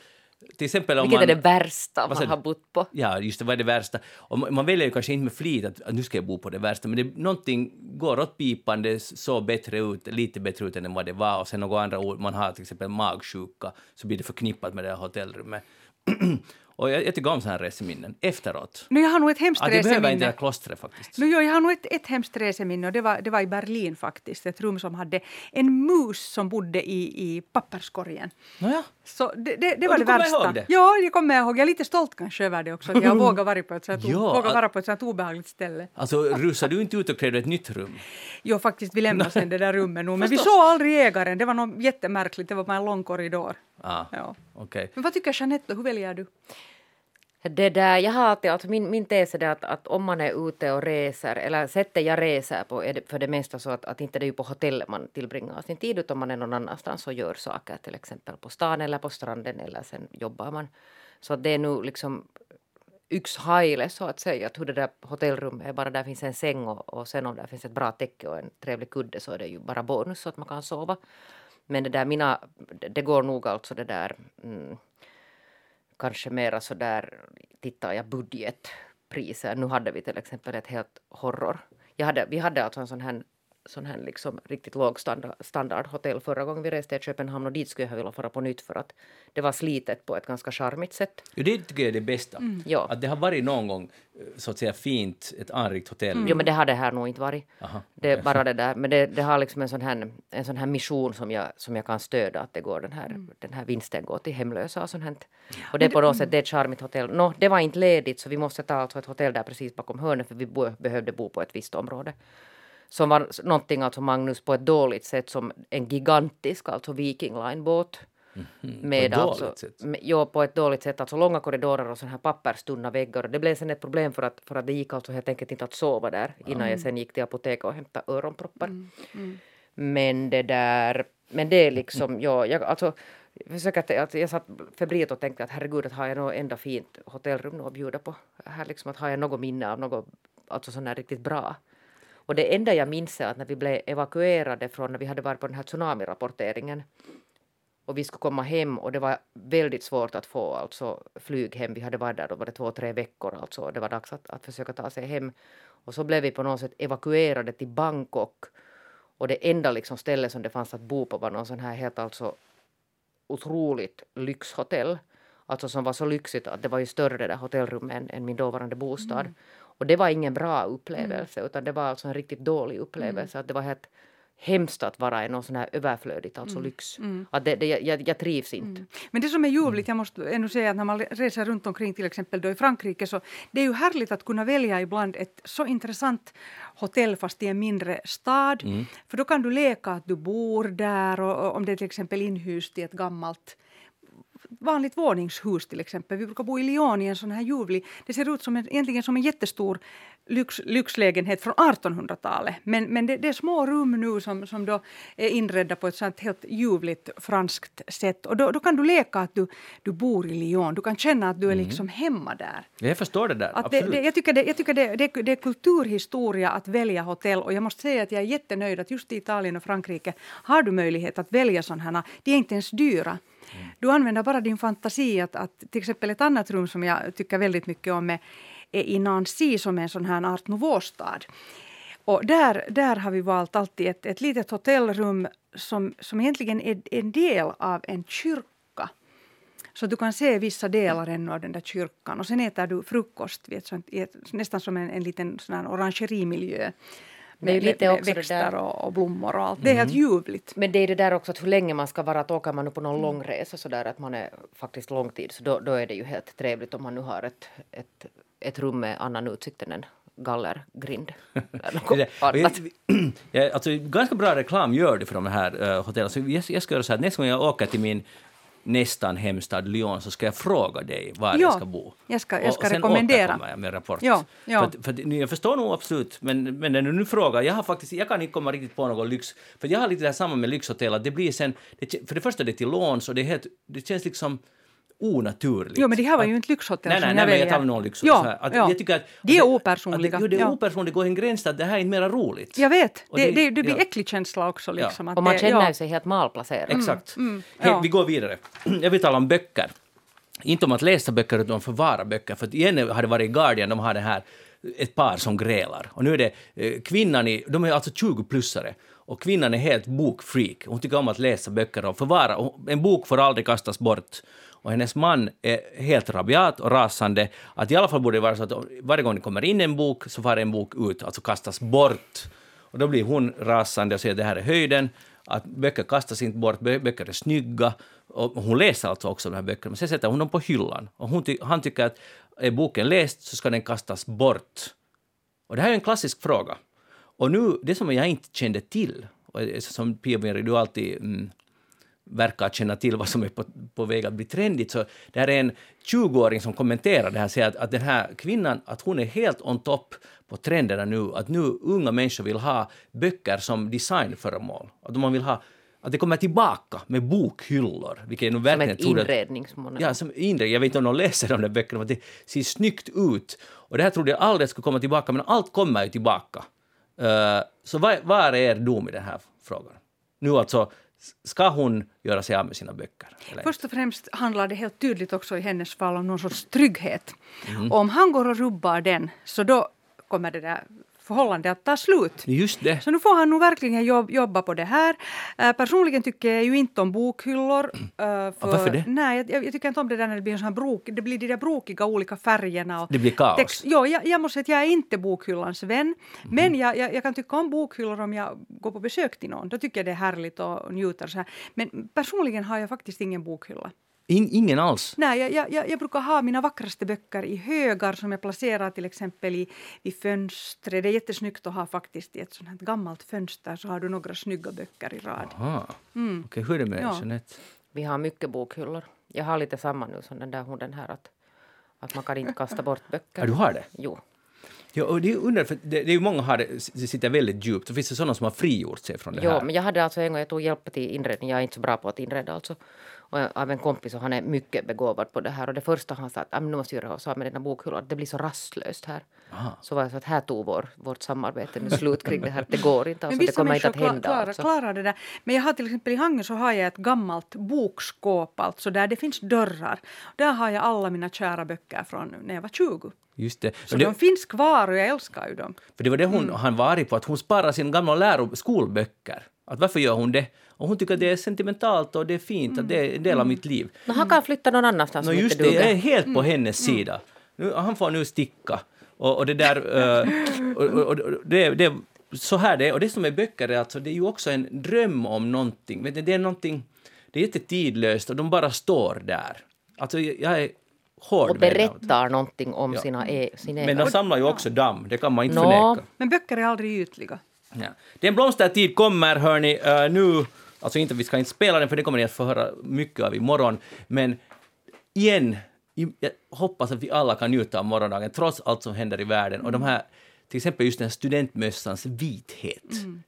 till exempel om Vilket man... är det värsta man har bott på? Ja, just det, vad är det värsta? Och man man väljer ju kanske inte med flit att, att nu ska jag bo på det värsta, men det, någonting går åt pipan, det såg bättre ut, lite bättre ut än vad det var, och sen några andra ord, man har till exempel magsjuka, så blir det förknippat med det här hotellrummet. och jag, jag tycker om sådana här reseminnen, efteråt. Nu, jag har nog ett hemskt Att jag behöver inte reseminne. klostret faktiskt. Nu, jo, jag har nog ett, ett hemskt reseminne och det var, det var i Berlin faktiskt. Ett rum som hade en mus som bodde i, i papperskorgen. Nåja. Så det, det, det var det värsta. ihåg det? Ja, jag kommer ihåg. Jag är lite stolt kanske över det också. Att jag har vågat vara på ett sånt, Ja, vågat att- vara på ett sånt obehagligt ställe. Alltså, rusar du inte ut och kräver ett nytt rum? Jo, faktiskt, vi lämnade sen det där rummet nu. Men vi såg aldrig ägaren. Det var något jättemärkligt. Det var bara en lång korridor. Ah, Ja. okej. Men vad tycker Jeanette? Hur väljer du? Det där, jag har alltid, alltså min, min tes är det att, att om man är ute och reser, eller sättet jag reser på är det för det mesta så att, att inte det är på hotellet man tillbringar sin tid utan man är någon annanstans och gör saker, till exempel på stan eller på stranden eller sen jobbar man. Så att det är nu liksom yxhaile så att säga, att hur det där hotellrummet är, bara där finns en säng och, och sen om där finns ett bra täcke och en trevlig kudde så är det ju bara bonus så att man kan sova. Men det där mina, det, det går nog alltså det där mm, kanske mera så där tittar jag budgetpriser. Nu hade vi till exempel ett helt horror. Jag hade, vi hade alltså en sån här sån här liksom riktigt låg standard, standardhotell förra gången vi reste till Köpenhamn och dit skulle jag vilja fara på nytt för att det var slitet på ett ganska charmigt sätt. Jo, det tycker jag är det bästa. Ja. Att det har varit någon gång eh, så att säga fint, ett anrikt hotell. Jo men det har det här nog inte varit. Aha, det är bara det där. Men det, det har liksom en sån här, en sån här mission som jag, som jag kan stödja att det går den här, den här vinsten går till hemlösa och sånt här. Och det är på något sätt det är ett charmigt hotell. Nå, det var inte ledigt så vi måste ta alltså ett hotell där precis bakom hörnet för vi bo, behövde bo på ett visst område. Som var någonting alltså Magnus på ett dåligt sätt som en gigantisk alltså Viking Line-båt. Med På ett alltså, dåligt sätt? med, jo, på ett dåligt sätt. Alltså långa korridorer och såna här papperstunna väggar. Och det blev sen ett problem för att, för att det gick alltså helt enkelt inte att sova där innan jag sen gick till apoteket och hämtade öronproppar. Men det där, men det är liksom, ja, jag alltså jag försöker att, att jag satt febrilt och tänkte att herregud, att har jag något enda fint hotellrum nu att bjuda på? Här liksom att har jag något minne av något, alltså sån här riktigt bra. Och det enda jag minns är att när vi blev evakuerade från när vi hade varit på den här tsunamirapporteringen och vi skulle komma hem och det var väldigt svårt att få alltså, flyg hem. Vi hade varit där då var det två, tre veckor alltså. och Det var dags att, att försöka ta sig hem. Och så blev vi på något sätt evakuerade till Bangkok. Och det enda liksom stället som det fanns att bo på var någon sån här helt alltså otroligt lyxhotell. Alltså som var så lyxigt att det var ju större det där hotellrummet än, än min dåvarande bostad. Och det var ingen bra upplevelse utan det var alltså en riktigt dålig upplevelse. Att det var helt hemskt att vara i någon sån här överflödigt, alltså lyx. Att det, det, jag, jag trivs inte. Men det som är ljuvligt, jag måste ändå säga att när man reser runt omkring till exempel då i Frankrike så det är ju härligt att kunna välja ibland ett så intressant hotell fast i en mindre stad. För då kan du leka att du bor där och, och om det är till exempel inhyst i ett gammalt vanligt våningshus till exempel. Vi brukar bo i Lyon i en sån här ljuvlig, det ser ut som en, egentligen som en jättestor lyx, lyxlägenhet från 1800-talet. Men, men det, det är små rum nu som, som då är inredda på ett sånt helt ljuvligt franskt sätt. Och då, då kan du leka att du, du bor i Lyon. Du kan känna att du är liksom hemma där. Jag förstår det där, Att det, det, jag tycker, det, jag tycker det, det, det är kulturhistoria att välja hotell och jag måste säga att jag är jättenöjd att just i Italien och Frankrike har du möjlighet att välja sådana här. De är inte ens dyra. Du använder bara din fantasi. Att, att, till exempel ett annat rum som jag tycker väldigt mycket om är, är i Nancy som är en sån här art nouveau-stad. Och där, där har vi valt alltid ett, ett litet hotellrum som, som egentligen är en del av en kyrka. Så du kan se vissa delar ännu av den där kyrkan. Och sen äter du frukost vet, sånt, nästan som en, en liten sån orangerimiljö. Med, lite med växter där- och, och blommor och allt. Det är helt ljuvligt. Men det är det där också att hur länge man ska vara, att åker man nu på någon långresa så där att man är faktiskt lång tid så då, då är det ju helt trevligt om man nu har ett, ett, ett rum med annan utsikt än en gallergrind. Alltså, ganska bra reklam gör det för de här uh, hotellen. Så jag, jag ska göra så här, nästa gång jag åker till min nästan hemstad Lyon så ska jag fråga dig var Ja, jag ska bo. jag ska- jag ska och sen rekommendera. återkommer jag med rapport. Ja, ja. För, att- för, att- jag förstår nog absolut, men, men när du nu frågar, jag har faktiskt, jag kan inte komma riktigt på någon lyx, för jag har lite det här samma med lyxhotell, att det blir sen, det, för det första det är till låns och det, är helt, det känns liksom onaturligt. Jo, men det här var ju inte lyxhotell Nej, nej, jag nej men jag talar om lyx. Ja, så här, att ja. Jag tycker att, De är opersonliga. Att, jo, det är ja. opersonligt, det går en gräns att det här är inte mera roligt. Jag vet. Och Det, det- det, det blir ja. äcklig känsla också. Liksom, att Och man det, känner ja. sig helt malplacerad. Exakt. mm, Hej, ja. vi går vidare. Jag vill tala om böcker. Inte om att läsa böcker utan om att förvara böcker. För att igen har det varit i Guardian, de har det här ett par som grälar. Och nu är det eh, kvinnan i, de är alltså 20-plussare. Och kvinnan är helt bokfreak. Hon tycker om att läsa böcker och förvara. Och En bok får aldrig kastas bort. Och hennes man är helt rabiat och rasande. Att i alla fall borde det vara så att varje gång det kommer in en bok så far en bok ut, alltså kastas bort. Och då blir hon rasande och säger att det här är höjden, att böcker kastas inte bort, böcker är snygga. Och hon läser alltså också de här böckerna, men sen sätter hon dem på hyllan. Och hon ty- han tycker att är boken läst så ska den kastas bort. Och det här är en klassisk fråga. Och nu, det som jag inte kände till, och som Pia du alltid mm, verkar känna till vad som är på, på väg att bli trendigt. Så det här är en 20-åring som kommenterar det här, säger att, att den här kvinnan, att hon är helt on top på trenderna nu, att nu unga människor vill ha böcker som designföremål. Att man vill ha, att det kommer tillbaka med bokhyllor, vilket Som verkligen ett inredningsmål. Ja, som inre. Jag vet inte om de läser de där böckerna, men det ser snyggt ut. Och det här trodde jag aldrig skulle komma tillbaka, men allt kommer ju tillbaka. Eh, så vad, vad är er dom i den här frågan? Nu alltså, ska hon göra sig av med sina böcker? Eller? Först och främst handlar det helt tydligt också i hennes fall om någon sorts trygghet. Och om han går och rubbar den så då kommer det där förhållande att ta slut. Just det. Så nu får han nog verkligen jobb, jobba på det här. Uh, personligen tycker jag ju inte om bokhyllor. Uh, för, varför det? Nej, jag, jag, tycker inte om det där när det blir sån här brok, det blir de där brokiga olika färgerna. Och Det blir kaos. text. Jo, jag, jag måste säga att jag är inte bokhyllans vän. Mhm. Men jag, jag, jag kan tycka om bokhyllor om jag går på besök till någon. Då tycker jag det är härligt och, och njuter så här. Men personligen har jag faktiskt ingen bokhylla. In, ingen alls. Nej, jag, jag- jag, brukar ha mina vackraste böcker i högar som jag placerar till exempel i, i fönstret. Det är jättesnyggt att ha faktiskt i ett sånt här gammalt fönster så har du några snygga böcker i rad. Aha. Okej, hur är det med Ja. Jeanette? Vi har mycket bokhyllor. Jag har lite samma nu som den där hunden här att, att man kan inte kasta bort böcker. Ja, du har det? Jo. Ja, och det är under, för det, det är ju många har det, det sitter väldigt djupt. Så finns det sådana som har frigjort sig från det Jo, här. men jag hade alltså en gång, jag tog hjälp till inredning, jag är inte så bra på att inreda alltså. Och av en kompis och han är mycket begåvad på det här. Och det första han sa att "Ah, nu måste jag göra så med bokhyllor, att det blir så rastlöst här. Så var jag så att här tog vår, vårt samarbete nu slut kring det här, det går inte, alltså, det kommer inte att hända. klarar, alltså. klarar det där. Men jag har till exempel i Hangö så har jag ett gammalt bokskåp alltså där det finns dörrar. Där har jag alla mina kära böcker från när jag var 20. Just det. Så det de finns kvar och jag älskar ju dem. För det var det hon, Mm. han var arg på, att hon sparar sina gamla läro, skolböcker. Att varför gör hon det? Och hon tycker att det är sentimentalt och det är fint, att det är en del av mitt liv. Men han kan flytta någon annanstans som just inte det, jag är helt Mm. på hennes sida. Nu, han får nu sticka. Och, och det där... eh, och, och, och, det, det, så här det är. Och det som är böcker är alltså, det är ju också en dröm om någonting. Vet du, det är någonting... Det är jättetidlöst och de bara står där. Alltså jag är hård Och berättar någonting om sina, e, sin Men de samlar ju också damm, det kan man inte Nå. förneka. Men böcker är aldrig ytliga. Ja. Den blomstertid kommer, hörni, uh, nu. Alltså inte, vi ska inte spela den, för det kommer ni att få höra mycket av imorgon. Men igen, jag hoppas att vi alla kan njuta av morgondagen, trots allt som händer i världen. Och de här, till exempel just den här studentmössans vithet.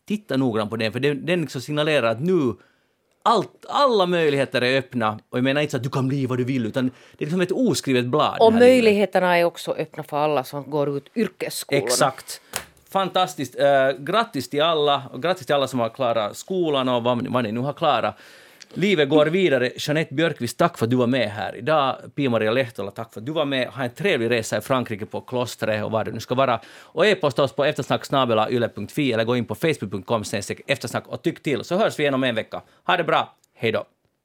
Titta noggrant på den, för den, den liksom signalerar att nu allt, alla möjligheter är öppna. Och jag menar inte så att du kan bli vad du vill, utan det är liksom ett oskrivet blad. Och möjligheterna är också öppna för alla som går ut yrkesskolorna. Exakt. Fantastiskt. Uh, grattis till alla, och grattis till alla som har klarat skolan och vad, vad ni nu har klarat. Livet går vidare. Jeanette Björkqvist, tack för att du var med här idag. Pia-Maria Lehtola, tack för att du var med. Ha en trevlig resa i Frankrike på klostret och var det nu ska vara. Och e-posta oss på eftersnacksnabelayle.fi eller gå in på facebook.com eftersnack och tyck till så hörs vi igen om en vecka. Ha det bra. Hej då.